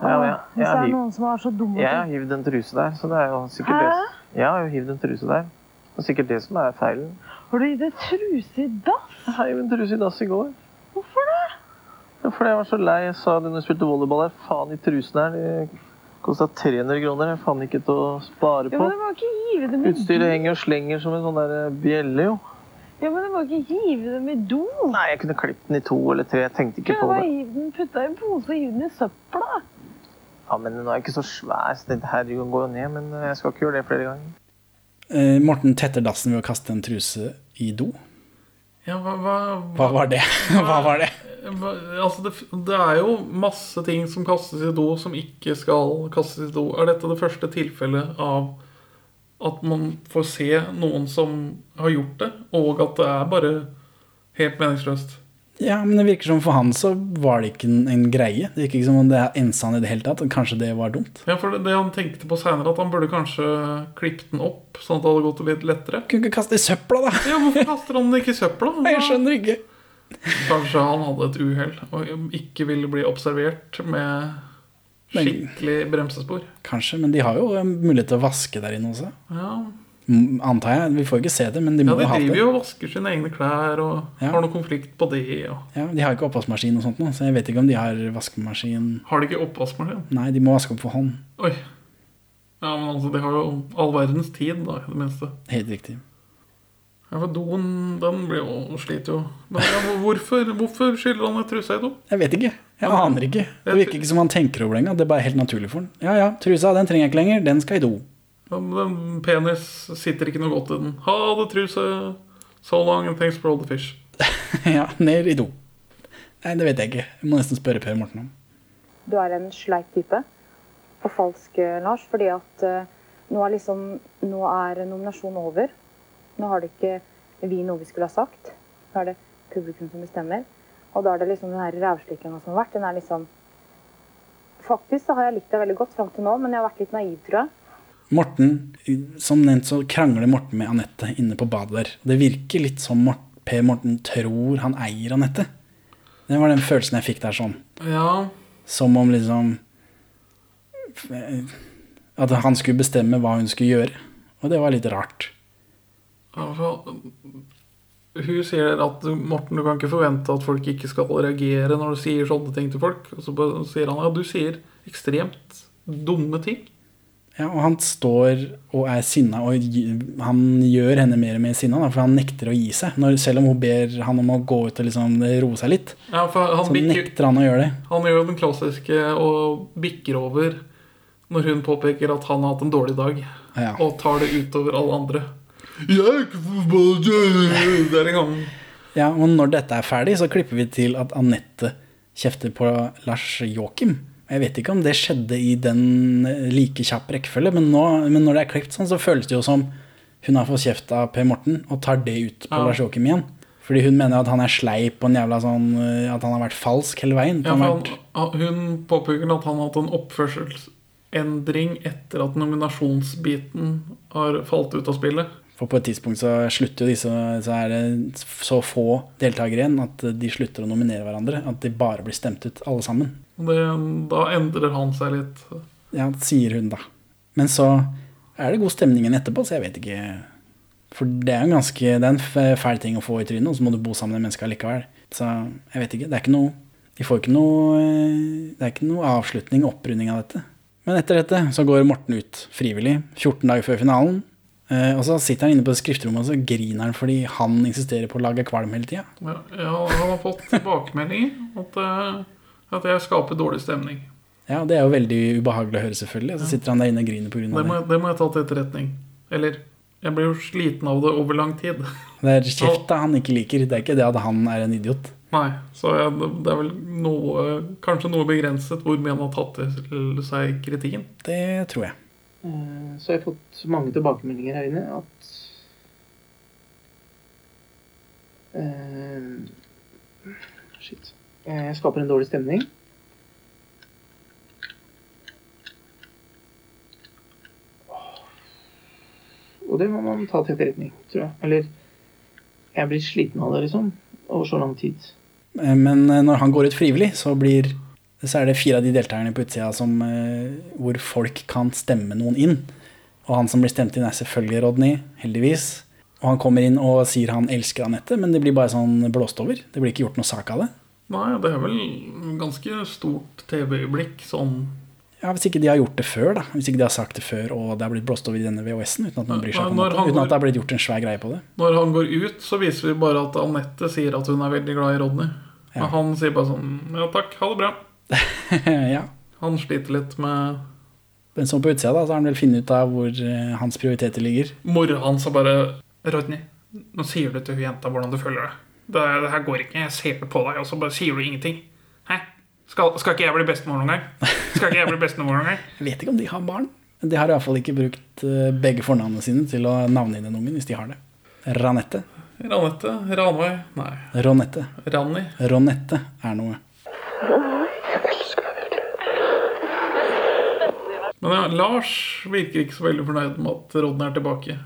Ja, ja. Hvis det er hiv- noen som er så dumme jeg har hivd en truse der, så det er jo sikkert Hæ? det. Jeg har jo hivd en truse der. Det er sikkert det som er feilen. Har du gitt en truse i dass? Jeg heiv en truse i dass i går. Hvorfor det? Ja, fordi jeg var så lei. Jeg sa det når jeg spilte volleyball her. Faen, i trusen her de kosta 300 kroner. Er faen ikke til å spare på. Ja, men det var ikke hive dem i Utstyret do. henger og slenger som en sånn der bjelle, jo. Ja, men det var ikke hive dem i do. Nei, jeg kunne klippet den i to eller tre. Jeg tenkte ikke på det. Hiv den, putta i en pose og hiv den i søpla. Ja, men den er ikke så svær, så det her går jo ned. Men jeg skal ikke gjøre det flere ganger. Eh, Morten tetter dassen ved å kaste en truse i do. Ja, hva, hva, Hva var det? Hva var det? Altså det, det er jo masse ting som kastes i do, som ikke skal kastes i do. Er dette det første tilfellet av at man får se noen som har gjort det, og at det er bare helt meningsløst? Ja, men det virker som for han så var det ikke en, en greie. Det virker ikke som om det er han i det hele tatt. Kanskje det var dumt. Ja, for det, det han tenkte på senere, at han burde kanskje klippet den opp, sånn at det hadde gått litt lettere. Kunne ikke kaste i søpla, da. Ja, Hvorfor kaster han den ikke i søpla? Jeg skjønner ikke. Kanskje han hadde et uhell og ikke ville bli observert med Skikkelig bremsespor. Kanskje, men de har jo eh, mulighet til å vaske der inne også. Ja, Mm, Antar jeg. Vi får ikke se det, men de ja ha det Ja, de driver jo og vasker sine egne klær og Ja. har noe konflikt på det. Og... Ja, de har ikke oppvaskmaskin og sånt nå, så jeg vet ikke om de har vaskemaskin. Har de ikke oppvaskmaskin? Nei, de må vaske opp for hånd. Oi. Ja, men altså, de har jo all verdens tid, da, i det minste. Helt riktig. Ja, for doen, den blir jo sliter jo. Men ja, hvorfor, hvorfor skyller han et truse i do? Jeg vet ikke. Jeg aner ikke. Det virker ikke som han tenker over det engang. Det er bare helt naturlig for han. Ja ja, trusa den trenger jeg ikke lenger. Den skal i do. Den, den penis sitter ikke noe godt i den. Ha det, truse. So long and thanks for all the fish. ja, ned i do. Nei, det vet jeg ikke. Jeg må nesten spørre Per Morten om. Du er en sleip type. Og falsk, eh, Lars. Fordi at uh, nå er liksom Nå er nominasjonen over. Nå har det ikke vi noe vi skulle ha sagt. Nå er det publikum som bestemmer. Og da er det liksom den her rævslikkinga som har vært. Den er liksom Faktisk så har jeg likt deg veldig godt fram til nå, men jeg har vært litt naiv, tror jeg. Morten, som nevnt så krangler Morten med Anette inne på badet der. Det virker litt som Per Morten tror han eier Anette. Det var den følelsen jeg fikk der sånn. Ja, Som om liksom At han skulle bestemme hva hun skulle gjøre. Og det var litt rart. Altså Hun sier at Morten, du kan ikke forvente at folk ikke skal reagere når du sier sånne ting til folk. Og så sier han ja, du sier ekstremt dumme ting. Ja, og han står og er sinna, og han gjør henne mer og mer sinna, for han nekter å gi seg. Når, selv om hun ber han om å gå ut og liksom roe seg litt, Ja, han så bikker, nekter han å gjøre det. Han gjør den klassiske og bikker over når hun påpeker at han har hatt en dårlig dag, Ja. og tar det utover alle andre. Ja, og når dette er ferdig, så klipper vi til at Anette kjefter på Lars Joakim. Jeg vet ikke om det skjedde i den eh, like kjapp rekkefølge, men, nå, men når det er klippet sånn, så føles det jo som hun har fått kjeft av Per Morten og tar det ut på Ja. Lars Joakim igjen. Fordi hun mener at han er sleip og en jævla sånn eh, At han har vært falsk hele veien. ja, for han, Hun påpeker at han har hatt en oppførselsendring etter at nominasjonsbiten har falt ut av spillet. For på et tidspunkt så slutter jo disse Så er det så få deltakere igjen at de slutter å nominere hverandre. At de bare blir stemt ut, alle sammen. Det, da endrer han seg litt. Ja, sier hun da. Men så er det god stemning igjen etterpå, så jeg vet ikke For det er en ganske Det er en fæl ting å få i trynet, og så må du bo sammen med mennesker likevel. Så jeg vet ikke. Det er ikke noe De får ikke noe Det er ikke noe avslutning, opprunding av dette. Men etter dette så går Morten ut frivillig, 14 dager før finalen. Eh, Og så sitter han inne på skrifterommet og så griner han fordi han insisterer på å lage kvalm hele tida. Ja, ja, han har fått tilbakemeldinger at, eh, at jeg skaper dårlig stemning. Ja, det er jo veldig ubehagelig å høre, selvfølgelig. Så sitter han der inne og griner pga. Det det. må, det må jeg ta til etterretning. Eller jeg blir jo sliten av det over lang tid. Det er kjefta han ikke liker. Det er ikke det at han er en idiot. Nei, så jeg, det er vel noe, kanskje noe begrenset hvor mye han har tatt til seg kritikken. Det tror jeg. Eh, Så har jeg fått mange tilbakemeldinger her inne at uh, Shit. Eh, Jeg skaper en dårlig stemning. Og det må man ta til etterretning, tror jeg. Eller jeg blir sliten av det, liksom. Over så lang tid. Men når han går ut frivillig, så, blir, så er det fire av de deltakerne på utsida som, eh, hvor folk kan stemme noen inn. Og han som blir stemt inn, er selvfølgelig Rodney, heldigvis. Og han kommer inn og sier han elsker Anette, men det blir bare sånn blåst over. Det blir ikke gjort noe sak av det. Nei, det er vel ganske stort TV-øyeblikk sånn Ja, Hvis ikke de har gjort det før, da. Hvis ikke de har sagt det før og det har blitt blåst over i denne VHS-en uten at noen bryr seg om det. Uten går- at det har blitt gjort en svær greie på det. Når han går ut, så viser vi bare at Anette sier at hun er veldig glad i Rodney. Ja. Men han sier bare sånn Ja takk, ha det bra. ja. Han sliter litt med Men som på utsida da, så har han vel funnet ut av hvor eh, hans prioriteter ligger. Mora hans har bare Rodney, nå sier du til hun jenta hvordan du føler deg. Det, det her går ikke. Jeg ser det på deg, og så bare sier du ingenting. Hæ? Skal, skal ikke jeg bli bestemor noen gang? Skal ikke jeg bli bestemor noen gang? Jeg vet ikke om de har barn. De har i hvert fall ikke brukt eh, begge fornavnene sine til å navne inn en ungen, hvis de har det. Ranette. Ranette? Ranveig? Nei. Ronette. Ranni? Ronette er noe. Men ja, Lars virker ikke så veldig fornøyd med at Rodney er tilbake.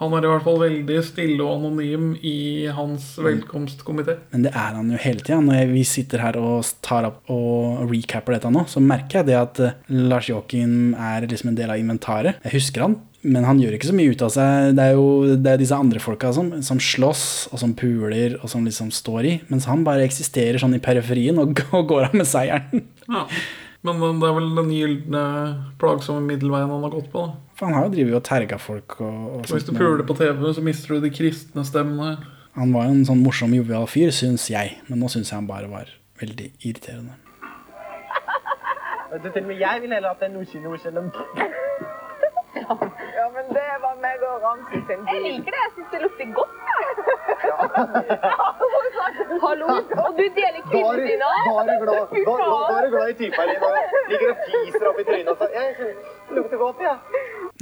Han er i hvert fall veldig stille og anonym i hans velkomstkomité. Men det er han jo hele tida. Når vi sitter her og tar opp og recapper dette nå, så merker jeg det at eh, Lars Joakim er liksom en del av inventaret. Jeg husker han, men han gjør ikke så mye ut av seg. Det er jo det er disse andre folka som, som slåss, og som puler, og som liksom står i. Mens han bare eksisterer sånn i periferien og, og går av med seieren. Ja. Men det er vel den gylne plagsomme middelveien han har gått på. da. For han har jo drevet og terga folk og, og Hvis du puler på TV, så mister du de kristne stemmene. Han var jo en sånn morsom, jovial fyr, syns jeg. Men nå syns jeg han bare var veldig irriterende. Til og med jeg vil heller at det er noe selv om Ja, men det var meg Jeg liker det. Jeg syns det lukter godt. Ja. Hallo. Og du deler kvinnen din òg? du glad, i typa di. ligger og fiser opp i trynet og det lukter godt, jeg.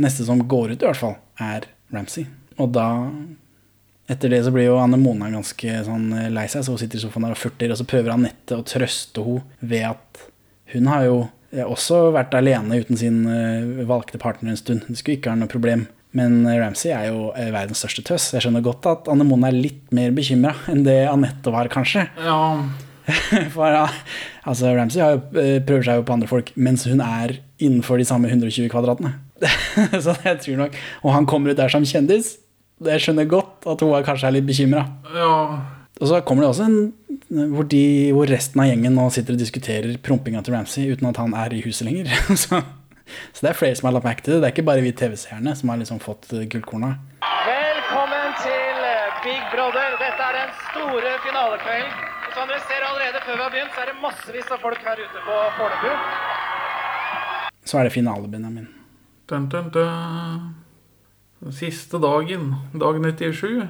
Neste som går ut, i hvert fall, er Ramsay. Og da Etter det så blir jo Anne Mona ganske sånn eh, lei seg, så hun sitter i sofaen der og furter. Og så prøver Anette å trøste henne ved at hun har jo eh, også vært alene uten sin eh, valgte partner en stund. Det skulle ikke være noe problem. Men Ramsey Ramsay er jo eh, verdens største tøss. Jeg skjønner godt at Anne Mone er litt mer bekymra enn det Anette var, kanskje. Ja, For ja, altså Ramsay har jo, eh, prøver seg jo på andre folk, mens hun er innenfor de samme 120 kvadratene. så jeg tror nok Og han kommer ut der som kjendis. Jeg skjønner godt at hun er kanskje er litt bekymra. ja. Og så kommer det også en hvor, de, hvor resten av gjengen nå sitter og diskuterer prompinga til Ramsay uten at han er i huset lenger. så, så det er flere som har lagt merke til det. Det er ikke bare vi TV-seerne som har liksom fått eh, gullkorna. Velkommen til eh, Big Brother. Dette er den store finalekvelden. Som dere ser allerede før vi har begynt, så er det massevis av folk her ute på Fornebu. Så er det finale, Benjamin. Dun, dun, dun. Den Siste dagen. Dag 97.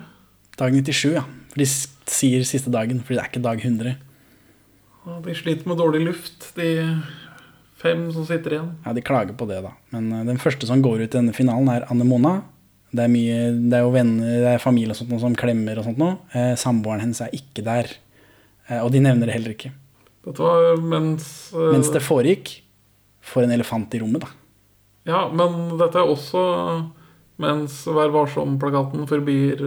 Dag 97, ja. For de sier siste dagen, fordi det er ikke dag 100. Og de sliter med dårlig luft, de fem som sitter igjen. Ja, de klager på det, da. Men uh, den første som går ut i denne finalen, er Anne Mona. Det er, mye, det er jo venner, det er familie og sånt noe som klemmer og sånt noe. Eh, samboeren hennes er ikke der. Eh, og de nevner det heller ikke. Dette var mens Mens det foregikk, får en elefant i rommet, da. Ja, men dette er også mens Vær varsom-plakaten forbyr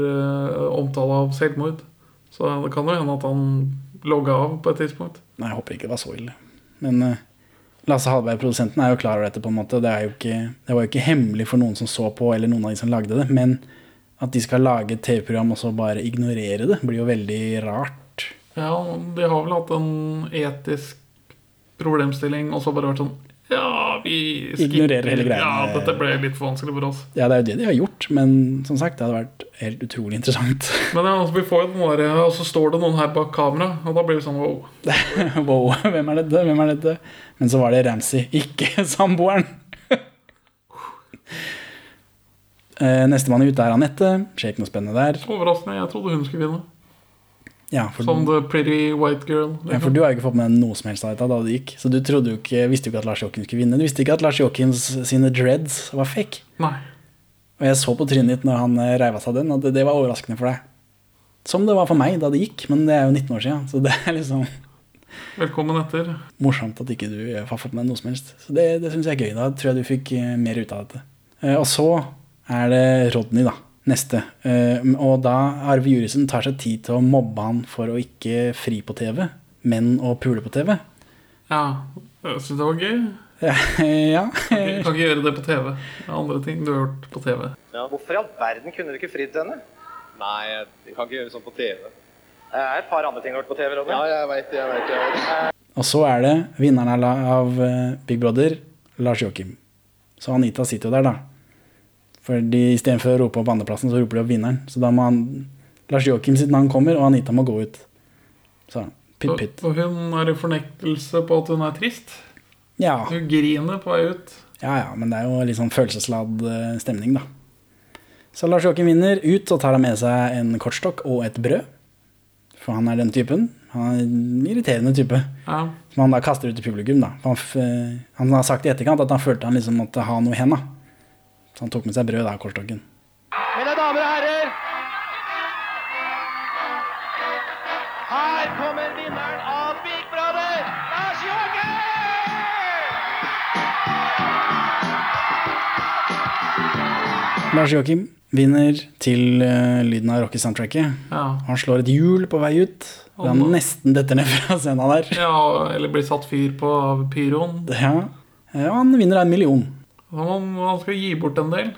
omtale av selvmord. Så det kan jo hende at han logga av på et tidspunkt. Nei, jeg håper ikke det var så ille. Men Lasse Hallberg, produsenten, er jo klar over dette, på en måte. Det, ikke, det var jo ikke hemmelig for noen som så på, eller noen av de som lagde det. Men at de skal lage et TV-program og så bare ignorere det, blir jo veldig rart. Ja, de har vel hatt en etisk problemstilling og så bare vært sånn Ja, vi Ignorerer hele greia. Ja, dette ble litt for vanskelig for oss. Ja, det er jo det de har gjort, men som sagt, det hadde vært helt utrolig interessant. Men ja, altså, vi får jo den der, og så står det noen her bak kamera, og da blir det sånn wow. wow, hvem er dette? Hvem er dette? Men så var det Ramsay, ikke samboeren. Eh, Nestemann ut er Anette. Skjer ikke noe spennende der. Overraskende. Jeg trodde hun skulle vinne. Ja, for, Som the pretty white girl. ja, for du har jo ikke fått med noe som helst av dette da det gikk. Så du jo ikke, visste jo ikke at Lars Joakim skulle vinne. Du visste ikke at Lars Joakims sine dreads var fake. Nei. Og jeg så på trynet ditt når han eh, reiv av seg den, at det, var overraskende for deg. Som det var for meg da det gikk, men det er jo 19 år siden. Så det er liksom Velkommen etter. morsomt at ikke du har fått med noe som helst. Så det, det syns jeg er gøy. Da tror jeg du fikk eh, mer ut av dette. Eh, Og så er det Rodney, da. Neste. Eh, Og da Arve Jurisen tar seg tid til å mobbe han for å ikke fri på TV, men å pule på TV. Ja, jeg syns det var gøy. Ja. ja. Kan ikke, kan ikke gjøre det på TV. Det er andre ting du har gjort på TV. Hvorfor i all verden kunne du ikke fridd til henne? Nei, jeg kan ikke gjøre sånn på TV. Det er et par andre ting du har gjort på TV, Robin. Ja, jeg vet, det. Jeg vet, jeg vet. Og så er det vinneren av eh, Big Brother, Lars Joakim. Så Anita sitter jo der, da. For istedenfor å rope opp andreplassen, så roper de opp vinneren. Så da må han, Lars Joakim sitt navn kommer, og Anita må gå ut. Så pytt, pytt. Og hun er i fornektelse på at hun er trist. Ja. Hun griner på vei ut. Ja, ja, men det er jo litt sånn følelsesladd eh, stemning, da. Så Lars Joakim vinner. Ut så tar han med seg en kortstokk og et brød. For han er den typen. Han er en irriterende type. Ja. Som han da kaster ut til publikum. da. For Han, eh, han har sagt i etterkant at han følte han liksom måtte ha noe i henda. Så han tok med seg brød da, kortstokken. Mine damer og herrer, her kommer vinneren av Big Brother, Lars Joakim! Lars Joakim Vinner til eh, lyden av Rocky-soundtracket. Ja. Han slår et hjul på vei ut. Og han nesten detter ned fra scenen der. Ja, eller blir satt fyr på av pyroen. Ja. Ja, han vinner en million. Han, han skal gi bort en del.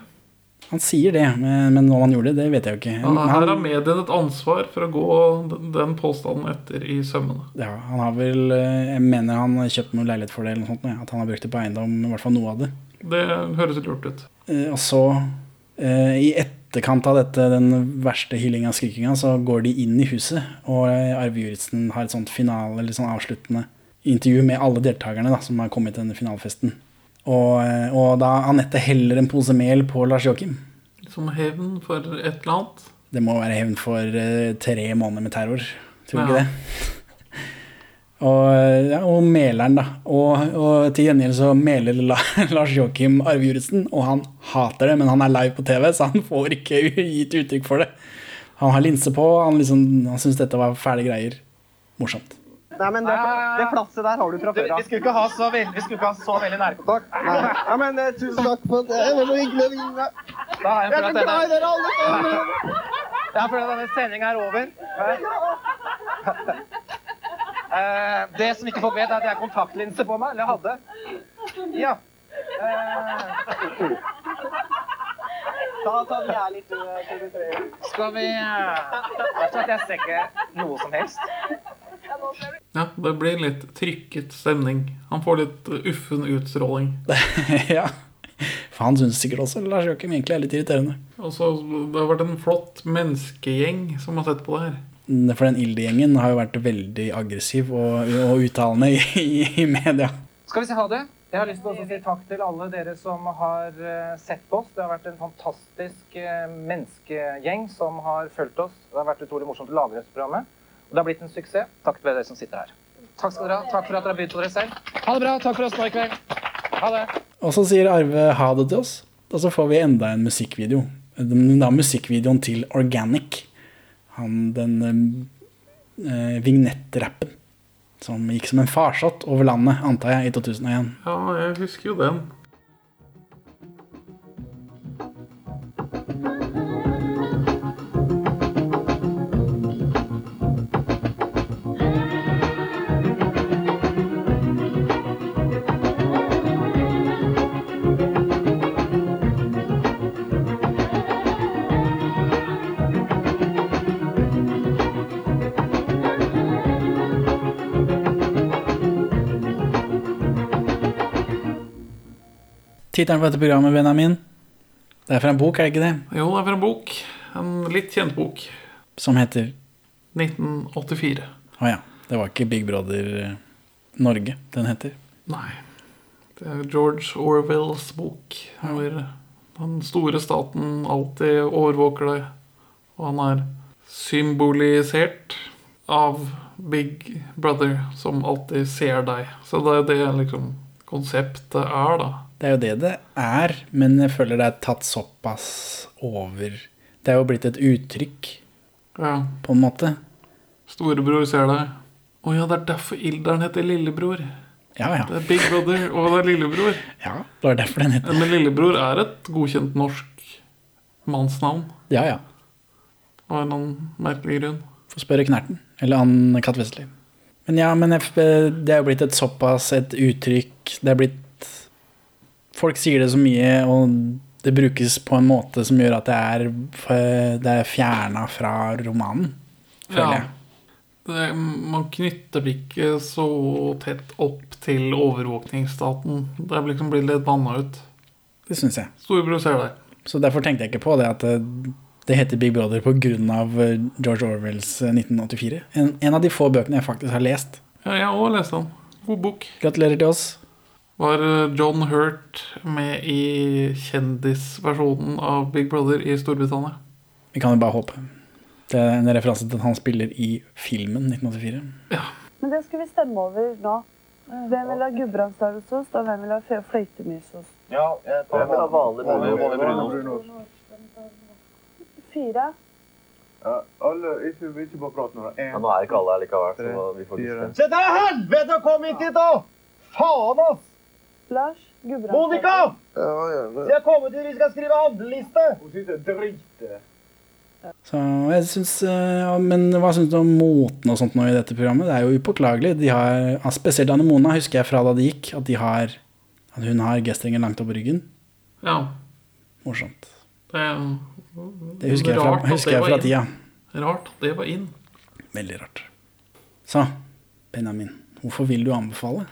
Han sier det, men, men om han gjorde det, det vet jeg jo ikke. Her Han, har mediene et ansvar for å gå den påstanden etter i sømmene. ja, han har vel eh, Jeg mener han har kjøpt noe leilighet for det, eller noe sånt. At han har brukt det på eiendom, i hvert fall noe av det. Det høres lurt ut. Eh, Og så, eh, i etterkant av dette, den verste hyllinga og skrikinga, så går de inn i huset, og Arve Juritzen har et sånt finale, eller sånn avsluttende intervju med alle deltakerne da, som har kommet til denne finalefesten. Og, eh, og da Anette heller en pose mel på Lars Joakim. Som hevn for et eller annet. Det må være hevn for eh, tre måneder med terror. Tror du ikke det? Og, eh, ja, og meleren, da. Og, og til gjengjeld så meler La Lars Joakim Arve Juritzen, og han hater det, men han er live på TV, så han får ikke gitt uttrykk for det. Han har linse på, han, liksom, han syns dette var fæle greier. Morsomt. Nei, men det, det flasset der har du fra før av. Vi skulle ikke ha så veldig, ikke ha så veldig nærkontakt. Nei, men uh, tusen takk for det. Det var så hyggelig å vinne. Jeg er så glad i dere alle sammen. Det er fordi denne sendinga er over. Uh, det som ikke folk vet, er at jeg har kontaktlinse på meg. Eller hadde. Ja. Uh, Da tar vi her litt uh, Skal vi uh, at Jeg ser ikke noe som helst. Ja, det blir litt trykket stemning. Han får litt uffen utstråling. ja. For han syns sikkert også Lars Joakim egentlig er litt irriterende. Og så Det har vært en flott menneskegjeng som har sett på det her. For den Ilde-gjengen har jo vært veldig aggressiv og, og uttalende i, i, i media. Skal vi si ha det? Jeg har lyst til å si takk til alle dere som har eh, sett på oss. Det har vært en fantastisk eh, menneskegjeng som har fulgt oss. Det har vært utrolig morsomt å lage dette programmet. Det har blitt en suksess. Takk til dere som sitter her. Takk skal dere ha. Takk for at dere har bydd på dere selv. Ha det bra. Takk for oss nå i kveld. Ha det. Og så sier Arve ha det til oss, og så får vi enda en musikkvideo. Da musikkvideoen til Organic. Han, den eh, vignettrappen som gikk som en farsott over landet, antar jeg, i 2001. Ja, jeg husker jo den. Tittelen på dette programmet, Benjamin, det er fra en bok, er det ikke det? Jo, det er fra en bok. En litt kjent bok. Som heter 1984. Å ja. Det var ikke Big Brother eh, Norge den heter. Nei. Det er George Orwells bok. Hvor den store staten alltid overvåker deg. Og han er symbolisert av Big Brother, som alltid ser deg. Så det er det liksom konseptet er, da. Det er jo det det er, men jeg føler det er tatt såpass over Det er jo blitt et uttrykk, Ja. på en måte. Storebror ser deg. Å ja, det er derfor Ilderen heter Lillebror. Ja, ja. Det er Big Brother, og det er Lillebror. Ja, det var derfor den heter Men Lillebror er et godkjent norsk mannsnavn. Ja, ja. Av en eller annen merkelig grunn. Få spørre Knerten. Eller Ann Katt Vestli. Men ja, men det er jo blitt et såpass et uttrykk Det er blitt Folk sier det så mye, og det brukes på en måte som gjør at det er, det er fjerna fra romanen, føler Ja. jeg. Det, man knytter blikket ikke så tett opp til overvåkningsstaten. Det liksom blitt litt vanna ut. Det syns jeg. Storebror ser det. Så derfor tenkte jeg ikke på det at det, det heter Big Brother pga. George Orwells eh, 1984. En, en av de få bøkene jeg faktisk har lest. Ja, jeg har også lest den. God bok. Gratulerer til oss. Var eh, John Hurt med i kjendisversjonen av Big Brother i Storbritannia? Vi kan jo bare håpe. Det er en referanse til at han spiller i filmen 1984. Ja. Men det skal vi stemme over nå. Hvem vil ha gudbrandsdalsost, og hvem vil ha flø- fløytemysost? Ja, jeg tar vil ha vanlig. Fire. Ja, alle, ikke, ikke bare prat nå. En, Ja, nå er ikke alle her likevel, så vi får. Se til helvete kom hit hit, da! Faen, ass! Lars? Monica! Ja, gjerne. Vi har kommet til vi skal skrive handleliste. Hun. Så jeg synes, eh, ja, Men hva syns du om moten og sånt nå i dette programmet? Det er jo upåklagelig. De har, spesielt Anne Mona husker jeg fra da det gikk, at, de har, at hun har G-strengen langt opp i ryggen. Ja. Morsomt. Det, Det husker jeg fra, husker jeg fra tida. Rart at det var inn. Veldig rart. Så, Benjamin, hvorfor vil du anbefale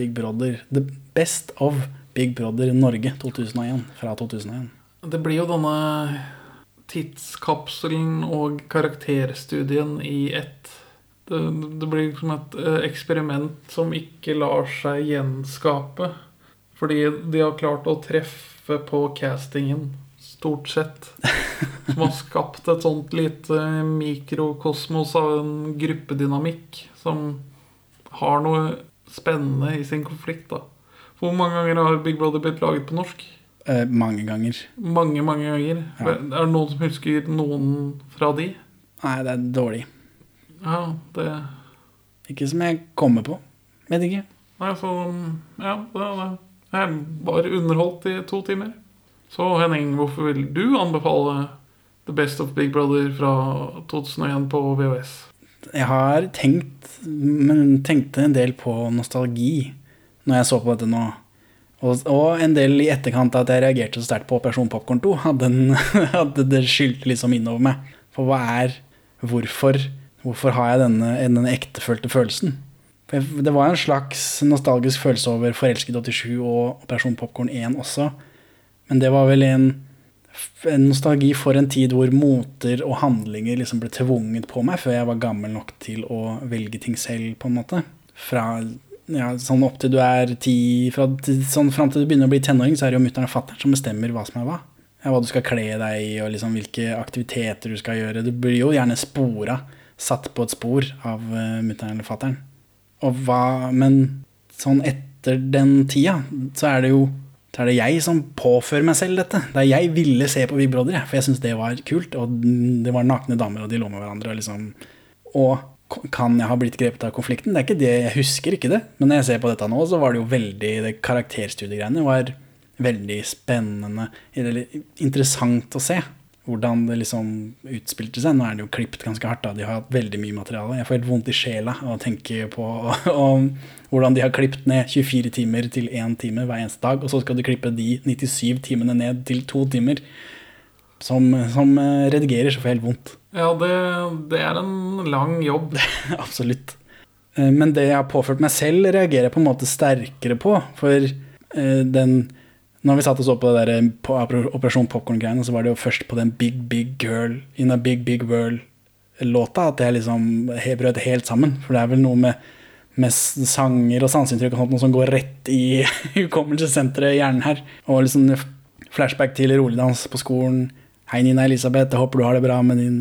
Big Brother, The Best of Big Brother Norge 2001, fra 2001? Det blir jo denne tidskapselen og karakterstudien i ett. Det, det blir liksom et eh, eksperiment som ikke lar seg gjenskape. Fordi de har klart å treffe på castingen, stort sett. Som har skapt et sånt lite mikrokosmos av en gruppedynamikk som har noe spennende i sin konflikt, da. Hvor mange ganger har Big Brother blitt laget på norsk? Eh, mange ganger. Mange, mange ganger. Ja. Er det noen som husker noen fra de? Nei, det er dårlig. Ja, det Ikke som jeg kommer på. Vet ikke. Nei, så Ja, det, det. Jeg var underholdt i to timer. Så Henning, hvorfor vil du anbefale The Best of Big Brother fra 2001 på VHS? Jeg har tenkt, men tenkte en del på nostalgi når jeg så på dette nå. Og, og en del i etterkant at jeg reagerte så sterkt på Operasjon Popcorn 2. At, den, at det skyldte liksom innover meg. For hva er Hvorfor, hvorfor har jeg denne, denne ektefølte følelsen? For det var en slags nostalgisk følelse over Forelsket 87 og Operasjon Popcorn 1 også. Men det var vel en, en nostalgi for en tid hvor moter og handlinger liksom ble tvunget på meg før jeg var gammel nok til å velge ting selv, på en måte. Fra ja, sånn opp til du er ti, fra, sånn fram til du begynner å bli tenåring, så er det jo mutter'n og fatter'n som bestemmer hva som er hva. Ja, hva du skal kle deg i, og liksom hvilke aktiviteter du skal gjøre. Du blir jo gjerne spora, satt på et spor av uh, mutter'n eller fatter'n. Og hva, men sånn etter den tida, så er det jo så er det jeg som påfører meg selv dette. Det er jeg ville se på Big Brother, for jeg syns det var kult. Og det var nakne damer, og de lå med hverandre. Og, liksom, og kan jeg ha blitt grepet av konflikten? Det er ikke det, Jeg husker ikke det. Men når jeg ser på dette nå, så var det jo veldig Det karakterstudiegreiene var veldig spennende. Eller interessant å se hvordan det liksom utspilte seg. Nå er det jo klippet ganske hardt, da. De har hatt veldig mye materiale. Jeg får helt vondt i sjela av å tenke på om hvordan de har klippet ned 24 timer til 1 time hver eneste dag, og så skal du klippe de 97 timene ned til 2 timer. Som, som eh, redigerer, så får jeg helt vondt. Ja, det, det er en lang jobb. Absolutt. Eh, Men det jeg har påført meg selv, reagerer jeg på en måte sterkere på. For eh, den Når vi satt og så på det der på Operasjon Popkorn-greiene, så var det jo først på den Big Big Girl in a Big Big World-låta at det liksom brøt helt sammen. For det er vel noe med, med sanger og sanseinntrykk og sånt som går rett i hukommelsessenteret i hjernen her. Og liksom flashback til roligdans på skolen. Hei, Nina Elisabeth, jeg håper du har det bra med din,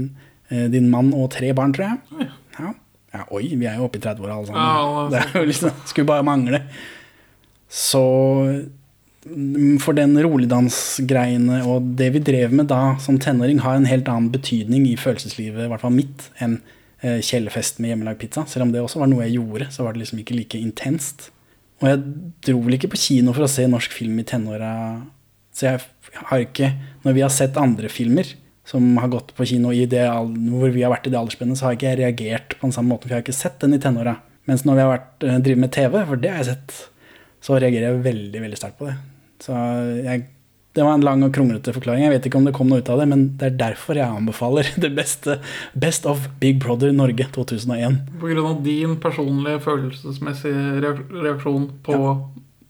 eh, din mann og tre barn, tror jeg. Ja. ja, oi, vi er jo oppe i 30-åra alle sammen. Ja, det er jo liksom, skulle bare mangle. Så for den roligdansgreiene og det vi drev med da som tenåring, har en helt annen betydning i følelseslivet, i hvert fall mitt, enn eh, kjellerfest med hjemmelagd pizza. Selv om det også var noe jeg gjorde, så var det liksom ikke like intenst. Og jeg dro vel ikke på kino for å se norsk film i tenåra. Så jeg har ikke Når vi har sett andre filmer som har gått på kino det, hvor vi har vært i det aldersspennet, så har ikke jeg reagert på den samme måten, for jeg har ikke sett den i tenåra. Mens når vi har vært, eh, driver med TV, for det har jeg sett, så reagerer jeg veldig, veldig sterkt på det. Så jeg, det var en lang og kronglete forklaring. Jeg vet ikke om det kom noe ut av det, men det er derfor jeg anbefaler det beste Best of Big Brother Norge 2001. På grunn av din personlige følelsesmessige reaksjon på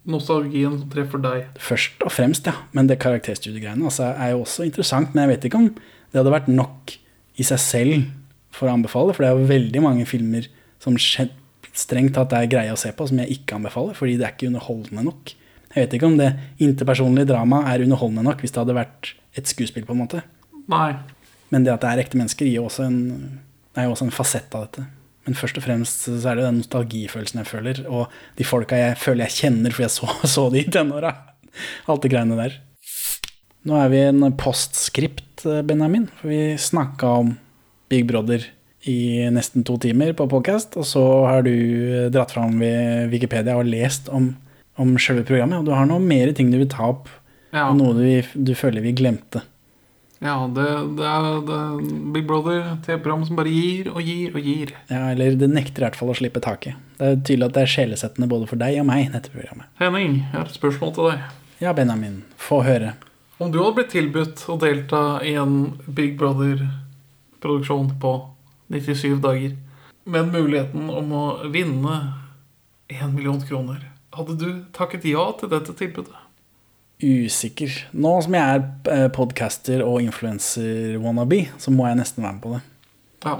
nostalgien som treffer deg. Først og fremst, ja. Men det karakterstudiegreiene altså, er jo også interessant. Men jeg vet ikke om det hadde vært nok i seg selv for å anbefale. For det er jo veldig mange filmer som skje- strengt tatt er greie å se på, som jeg ikke anbefaler. Fordi det er ikke underholdende nok. Jeg vet ikke om det interpersonlige dramaet er underholdende nok hvis det hadde vært et skuespill, på en måte. Nei. Men det at det er ekte mennesker, gir også en, er jo også en fasett av dette. Men først og fremst så er det den nostalgifølelsen jeg føler, og de folka jeg føler jeg kjenner fordi jeg så, så de i tenåra. Alt det greiene der. Nå er vi en postskript, eh, Benjamin. For vi snakka om Big Brother i nesten to timer på podcast, og så har du dratt fram Wikipedia og lest om om selve programmet, og du har noe mer ting du vil ta opp. Ja. og Noe du, du føler vi glemte. Ja, det, det, er, det Big Brother, TV-program som bare gir og gir og gir. Ja, Eller det nekter i hvert fall å slippe taket. Det er tydelig at det er sjelesettende både for deg og meg, dette programmet. Henning, jeg har et spørsmål til deg. Ja, Benjamin, få høre. Om du hadde blitt tilbudt å delta i en Big Brother-produksjon på 97 dager, med muligheten om å vinne 1 million kroner, hadde du takket ja til dette tilbudet? Usikker. Nå som jeg er eh, podcaster og influencer-wannabe, så må jeg nesten være med på det. Ja.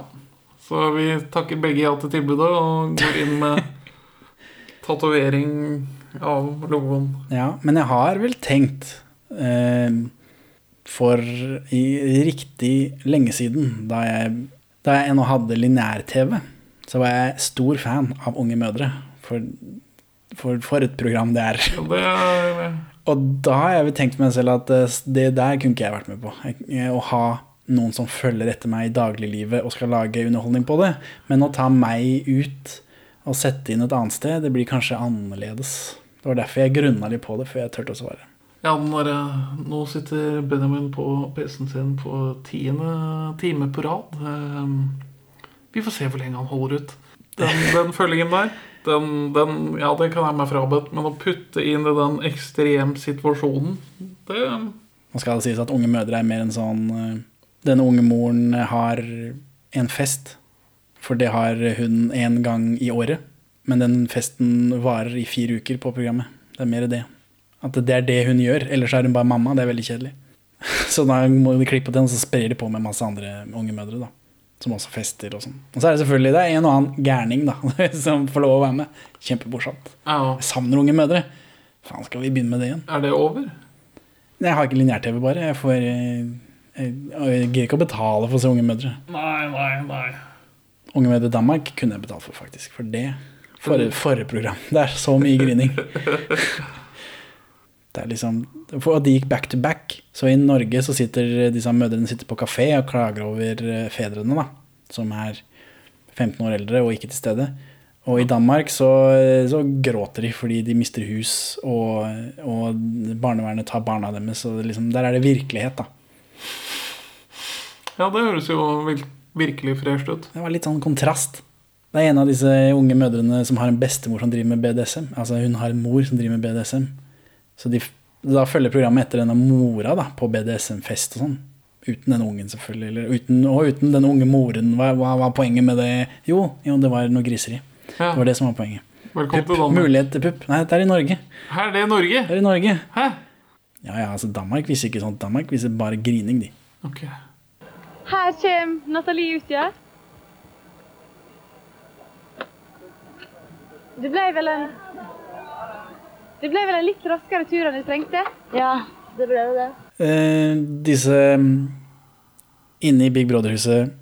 Så vi takker begge ja til tilbudet og går inn med tatovering av logoen. Ja, men jeg har vel tenkt eh, for i riktig lenge siden, da jeg, da jeg ennå hadde lineær-TV, så var jeg stor fan av Unge mødre. For, for, for et program det er. Ja, det er Og da har jeg tenkt meg selv at eh, det der kunne ikke jeg vært med på. Jeg- Å ha noen som følger etter meg i dagliglivet og skal lage underholdning på det. Men å ta meg ut og sette inn et annet sted, det blir kanskje annerledes. Det var derfor jeg grunna litt på det, før jeg turte å svare. Ja, nå sitter Benjamin på PC-en sin på tiende time på rad. Eh, Vi får se hvor lenge han holder ut. Den, den følgingen der, den, den, ja, det kan jeg meg frabedt. Men å putte inn i den ekstremsituasjonen, det Nå skal det sies at unge mødre er mer en sånn eh, Denne unge moren har en fest, for det har hun én gang i året. Men den festen varer i fire uker på programmet. Det er mer det. At det er det hun gjør. Ellers er hun bare mamma. Det er veldig kjedelig. Så da må de klippe den, så sprer de på med masse andre unge mødre. da Som også fester og sånn. Og så er det selvfølgelig det er en og annen gærning da som får lov å være med. Kjempemorsomt. Jeg savner unge mødre. Faen, skal vi begynne med det igjen? Er det over? Jeg har ikke lineær-TV, bare. Jeg får jeg gidder ikke å betale for å se Unge mødre. Nei, nei, nei. Unge mødre Danmark kunne jeg betalt for, faktisk. For det Forrige for program. Det er så mye grining. Det er liksom For at de gikk back to back. Så i Norge så sitter disse mødrene sitter på kafé og klager over eh, fedrene, da. Som er 15 år eldre og ikke til stede. Og i Danmark så, så gråter de fordi de mister hus, og, og barnevernet tar barna deres. Og liksom, der er det virkelighet, da. Ja, det høres jo virkelig fresh ut. Det var litt sånn kontrast. Det er en av disse unge mødrene som har en bestemor som driver med BDSM. Altså hun har en mor som driver med BDSM. Så de, da følger programmet etter denne mora da, på BDSM-fest og sånn. Uten den ungen, selvfølgelig. Eller uten, og uten den unge moren. Hva hva var poenget med det? Jo, jo det var noe griseri. Ja. Det var det som var poenget. Velkommen til Danmark. mulighet til pupp. Nei, det er i Norge. Her er det i Norge? Det er i Norge. Hæ? Ja, ja, altså Danmark viser ikke sånt. Danmark viser bare grining, de. Okay. Her kommer Nathalie ut, ja. Det ble vel en Det ble vel en litt raskere tur enn vi trengte? Ja, det ble det. Eh, disse mm, Inne i Big Brother-huset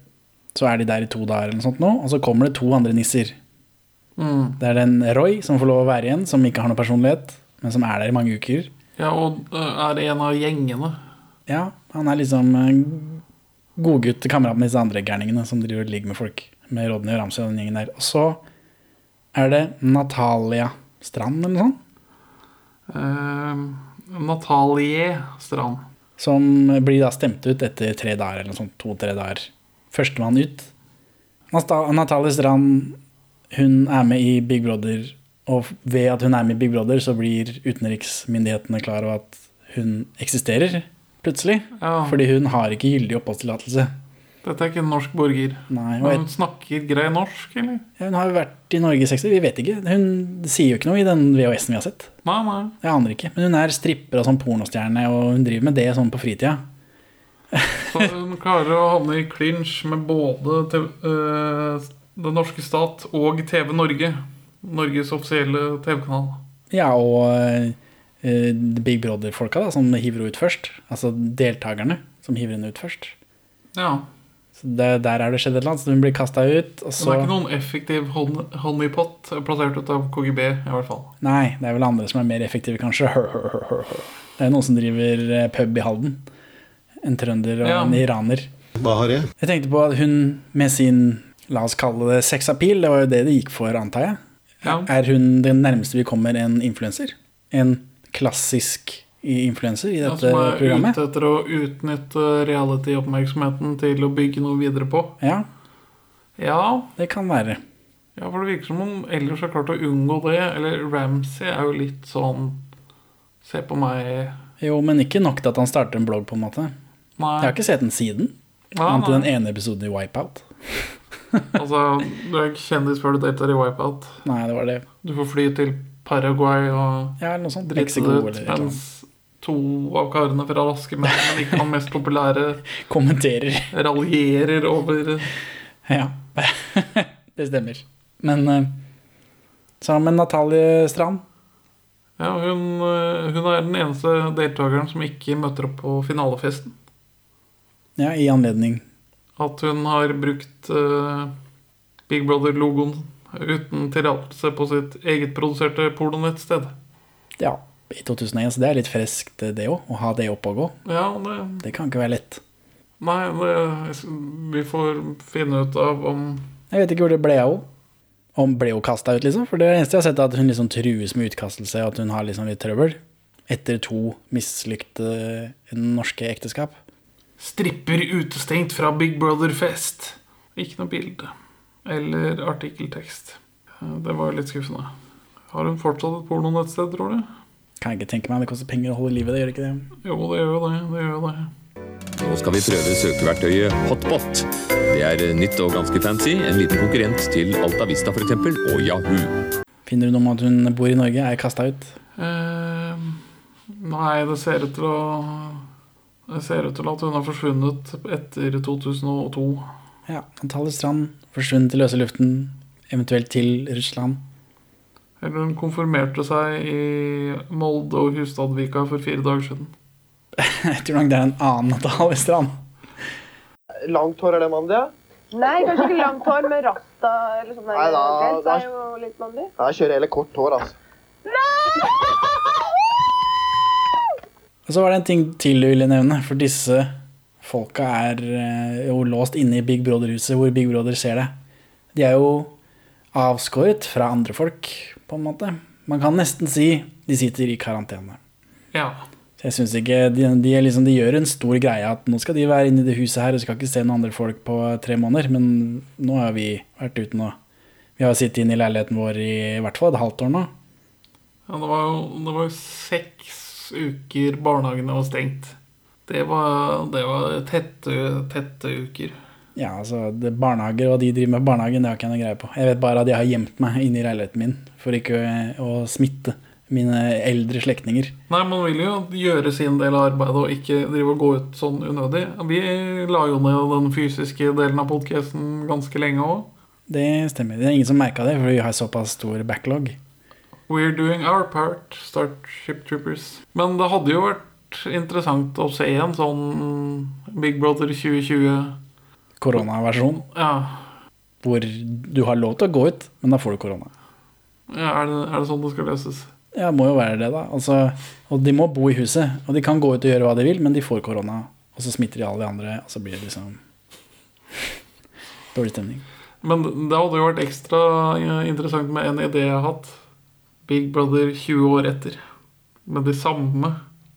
så er de der i to dager, eller noe sånt nå, og så kommer det to andre nisser. Mm. Det er den Roy som får lov å være igjen, som ikke har noe personlighet, men som er der i mange uker. Ja, og øh, er en av gjengene. Ja, han er liksom godgutt til kamerat med disse andre gærningene som driver og ligger med folk. Med Rodney og Ramsøy og den gjengen der. Og så er det Natalia Strand eller noe sånt. Eh, Natalie Strand. Som blir da stemt ut etter tre dager eller sånn. To-tre dager. Førstemann ut. Natalie Strand, hun er med i Big Brother, og ved at hun er med i Big Brother, så blir utenriksmyndighetene klar over at hun eksisterer, plutselig. Ja. Fordi hun har ikke gyldig oppholdstillatelse. Dette er ikke en norsk borger. Nei, hun, hun snakker grei norsk, eller? Hun har jo vært i Norge i 60, vi vet ikke. Hun sier jo ikke noe i den VHS-en vi har sett. Nei, nei. Jeg aner ikke. Men hun er stripper og sånn pornostjerne, og hun driver med det sånn på fritida. Så hun klarer å havne i clinch med både TV, øh, den norske stat og TV Norge. Norges offisielle TV-kanal. Ja, og eh, Big Brother-folka da, som hiver henne ut først. Altså deltakerne som hiver henne ut først. Ja. Det, der er det skjedd et eller annet, så hun blir kasta ut. Og så... Det er ikke noen effektiv honeypot plassert ut av KGB, i hvert fall. Nei, det er vel andre som er mer effektive, kanskje. Det er noen som driver eh, pub i Halden. En trønder og Ja. en iraner. Hva har jeg? Jeg tenkte på at hun med sin, la oss kalle det sexappeal, det var jo det det gikk for, antar jeg. Ja. Er hun den nærmeste vi kommer en influenser? en klassisk influenser i dette Ja, dette som er programmet. ute etter å utnytte reality-oppmerksomheten til å bygge noe videre på. Ja, Ja, det kan være. ja, for det virker som om ellers har klart å unngå det. Eller Ramsay er jo litt sånn Se på meg Jo, men ikke nok til at han starter en blogg, på en måte. Nei. Jeg har ikke sett den siden. Annet enn den ene episoden i Wipeout. Altså, du er ikke kjendis før du deltar i Wipeout. Nei, det var det. Du får fly til Paraguay og Ja, eller noe sånt. drite det ut, mens to av karene fra Raske menn, men ikke han mest populære, Kommenterer. raljerer over Ja, det stemmer. Men eh, sammen med Natalie Strand Ja, hun, øh, hun er den eneste deltakeren som ikke møter opp på finalefesten. ja, i anledning At hun har brukt uh, Big Brother-logoen uten tillatelse på sitt eget produserte pornonettsted. Ja, i 2001, så det er litt friskt det òg, å ha det opp og gå. Ja, det Det kan ikke være lett. Nei, det, vi får finne ut av om Jeg vet ikke hvor det ble av henne. Om ble hun kasta ut, liksom? For det eneste jeg har sett, er at hun liksom trues med utkastelse, og at hun har liksom litt trøbbel. Etter to mislykte norske ekteskap. Stripper utestengt fra Big Brother-fest. Ikke noe bilde. Eller artikkeltekst. Det var jo litt skuffende. Har hun fortsatt et porno pornonettsted, tror du? Kan jeg ikke tenke meg, det koster penger å holde livet, det gjør ikke det? Jo, det gjør jo det. Det gjør det. Nå skal vi prøve søkeverktøyet Hotbot. Det er nytt og ganske fancy. En liten konkurrent til Alta Vista f.eks. og Yahoo. Finner du noe om at hun bor i Norge, er kasta ut? Eh, nei, det ser ut til å Det ser ut til at hun har forsvunnet etter 2002. Ja, Natalie Strand forsvunnet i løse luften, eventuelt til Russland. Eller hun konfirmerte seg i Molde og Hustadvika for fire dager siden. Jeg tror nok det er en annen Natalie Strand. Langt hår er det mandig? Nei, kanskje ikke langt hår med rasta eller sånn. Nei, da- da- er jo litt mandig. Jeg kjører heller kort hår, altså. Og så var det en ting til du ville nevne, for disse folka er eh, jo låst inne i Big Brother-huset, hvor Big Brother ser det. De er jo avskåret fra andre folk, på en måte. Man kan nesten si de sitter i karantene. Ja. Jeg synes ikke, de, de, liksom, de gjør en stor greie at nå skal de være inne i det huset her og skal ikke se noen andre folk på tre måneder, men nå har vi vært ute nå. Vi har sittet inne i leiligheten vår i, i hvert fall et halvt år nå. Ja, det var jo, det var jo seks uker barnehagene var stengt. Det var, det var tette, tette uker. Ja, altså det, Barnehager og de driver med barnehagen, det har ikke jeg noe greie på. Jeg vet bare at jeg har gjemt meg inni leiligheten min for ikke å, smitte mine eldre slektninger. Nei, man vil jo gjøre sin del av arbeidet og ikke drive og gå ut sånn unødig. Vi la jo ned den fysiske delen av podcasten ganske lenge òg. Det stemmer. Det er ingen som merka det, for vi har såpass stor backlog. We're doing our part, Starship Troopers. Men det hadde jo vært interessant å se en sånn Big Brother 2020 Koronaversjon. Ja. Hvor du har lov til å gå ut, men da får du korona. ja er, det, er det sånn det skal løses? Ja, må jo være det, da. Altså, og de må bo i huset. Og de kan gå ut og gjøre hva de vil, men de får korona. Og så smitter de alle de andre, og så blir det liksom dårlig stemning. Men det hadde jo vært ekstra interessant med en idé jeg har hatt. Big Brother 20 år etter. Med det samme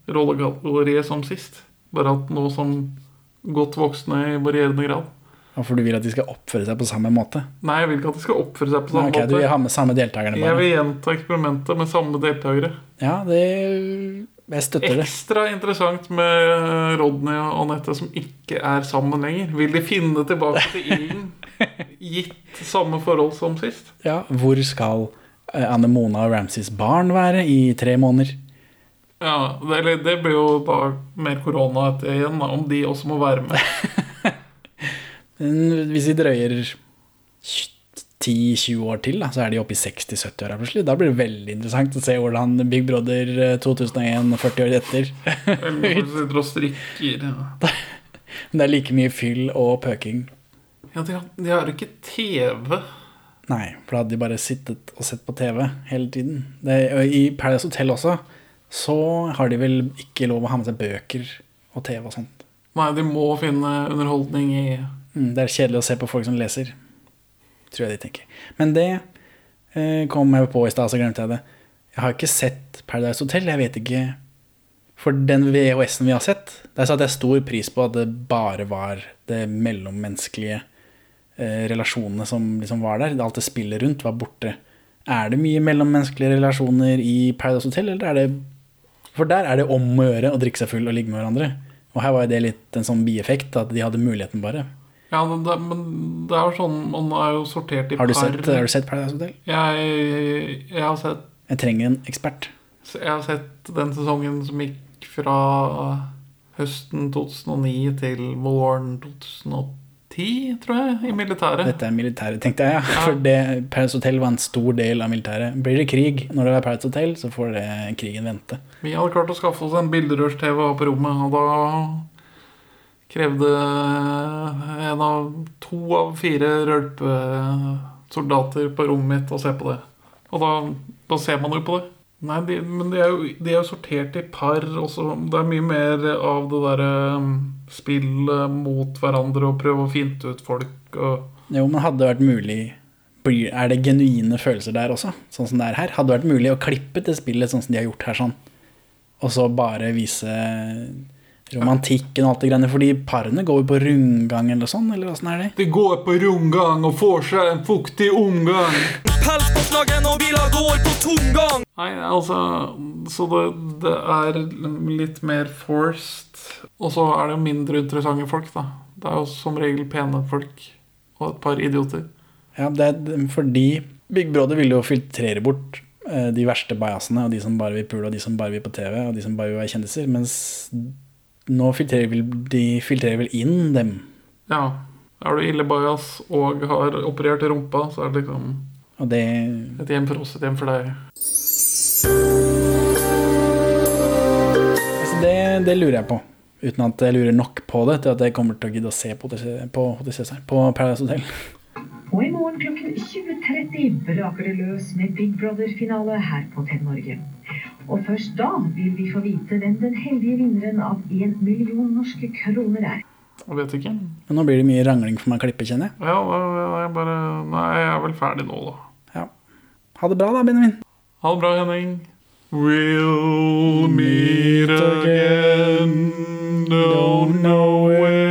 rollegalleriet som sist. Bare at nå som godt voksne i varierende grad. Og for du vil at de skal oppføre seg på samme måte. Nei, jeg vil ikke at de skal oppføre seg på samme Nei, ok, Du vil ha med samme deltakerne, Jeg vil gjenta eksperimentet med samme deltakere. Ja, det Jeg støtter det. Ekstra interessant med Rodney og Anette som ikke er sammen lenger. Vil de finne tilbake til ilden, gitt samme forhold som sist? Ja, hvor skal eh, Anne Mona og Ramsays barn være i tre måneder? Ja, det, det blir jo da mer korona etter igjen, da, om de også må være med. Men Hvis de drøyer 10-20 år til, da, så er de oppe i 60-70-åra plutselig. Da blir det veldig interessant å se hvordan Big Brother eh, 2001, 40 år etter Eller sitter og strikker. Ja, Men det er like mye fyll og pøking. ja de, har, de har ikke TV. Nei, for da hadde de bare sittet og sett på TV hele tiden. Det, I Paradise Hotel også, så har de vel ikke lov å ha med seg bøker og TV og sånt. Nei, de må finne underholdning i Mm, det er kjedelig å se på folk som leser, tror jeg de tenker. Men det eh, kom jeg på i stad, så glemte jeg det. Jeg har ikke sett Paradise Hotel. Jeg vet ikke For den VHS-en vi har sett, der satte jeg stor pris på at det bare var det mellommenneskelige eh, relasjonene som liksom var der. Alt det spillet rundt var borte. Er det mye mellommenneskelige relasjoner i Paradise Hotel, eller er det For der er det om å gjøre å drikke seg full og ligge med hverandre. Og her var det litt en sånn bieffekt, at de hadde muligheten bare. Ja, men det, men det er jo sånn Man er jo sortert i Har du par. sett, har du sett Paradise Hotel? Jeg, jeg har sett Jeg trenger en ekspert. Jeg har sett den sesongen som gikk fra høsten 2009 til våren 2010, tror jeg, i militæret. Dette er militæret, tenkte jeg. Ja. For det, Paris Hotel var en stor del av militæret. Blir det krig når det er Paris Hotel, så får det krigen vente. Vi hadde klart å skaffe oss en bilderørs-TV på rommet, og da krevde en av to av fire rølpesoldater på rommet mitt å se på det. Og da, da ser man jo på det. Nei, de, men de er, jo, de er jo sortert i par. Også. Det er mye mer av det derre spillet mot hverandre og prøve å finte ut folk. Jo, men hadde det vært mulig Er det genuine følelser der også, sånn som det er her? Hadde det vært mulig å klippe til spillet sånn som de har gjort her, sånn? Og så bare vise romantikken og alt det greiene? Fordi parene går jo på rundgang eller sånn, eller åssen er det? De går på rundgang og får seg en fuktig omgang. Pelsforslagen og biler går på tomgang. Nei, altså Så det, det er litt mer forced. Og så er det jo mindre interessante folk, da. Det er jo som regel pene folk. Og et par idioter. Ja, det er fordi Big Brother vil jo filtrere bort eh, de verste bajasene, og de som bare vil pule, og de som bare vil på TV, og de som bare vil være kjendiser. Mens nå filtrerer vel, de filtrerer vel inn dem. Ja. Er du ille bajas og har operert rumpa, så er det liksom Og det et hjem for oss, et hjem for deg. Altså det, det lurer jeg på. Uten at jeg lurer nok på det til at jeg kommer til å gidde å se på, det- på, Cæsar, på Paradise Hotel. Og i morgen klokken 20.30 braker det løs med Big Brother-finale her på TV Norge. Og først da vil vi få vite hvem den heldige vinneren av én million norske kroner er. Jeg vet ikke. Men nå blir det mye rangling for meg å klippe, kjenner jeg. Ja, jeg bare Nei, jeg er vel ferdig nå, da. Ha det bra da, Benjamin. Ha det bra, Henning. We'll meet again. Don't know where,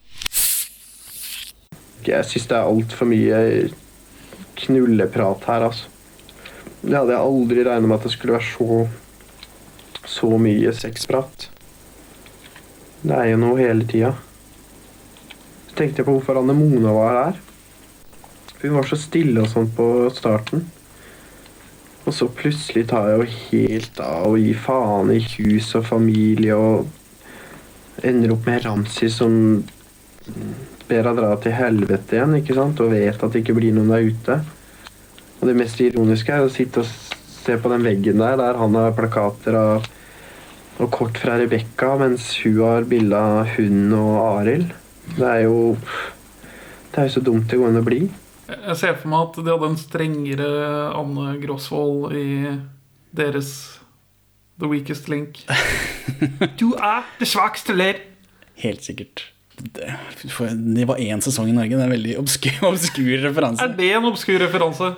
Jeg syns det er altfor mye knulleprat her, altså. Det hadde jeg aldri regnet med at det skulle være så så mye sexprat. Det er jo noe hele tida. Så tenkte jeg på hvorfor Anne Mona var her. Hun var så stille og sånn på starten. Og så plutselig tar jeg jo helt av og gir faen i hus og familie og ender opp med Ramsi som ber henne dra til helvete igjen, ikke sant? Og vet at det ikke blir noen der ute. Og det mest ironiske er å sitte og se på den veggen der, der han har plakater av og kort fra Rebekka, mens hun har bilde av hun og Arild. Det er jo Det er jo så dumt det går an å bli. Jeg ser for meg at de hadde en strengere Anne Grosvold i deres The Weakest Link. Du er det svakeste ledd. Helt sikkert. Det, det var én sesong i Norge. Det er en veldig obskur, obskur referanse. Er det en obskur referanse?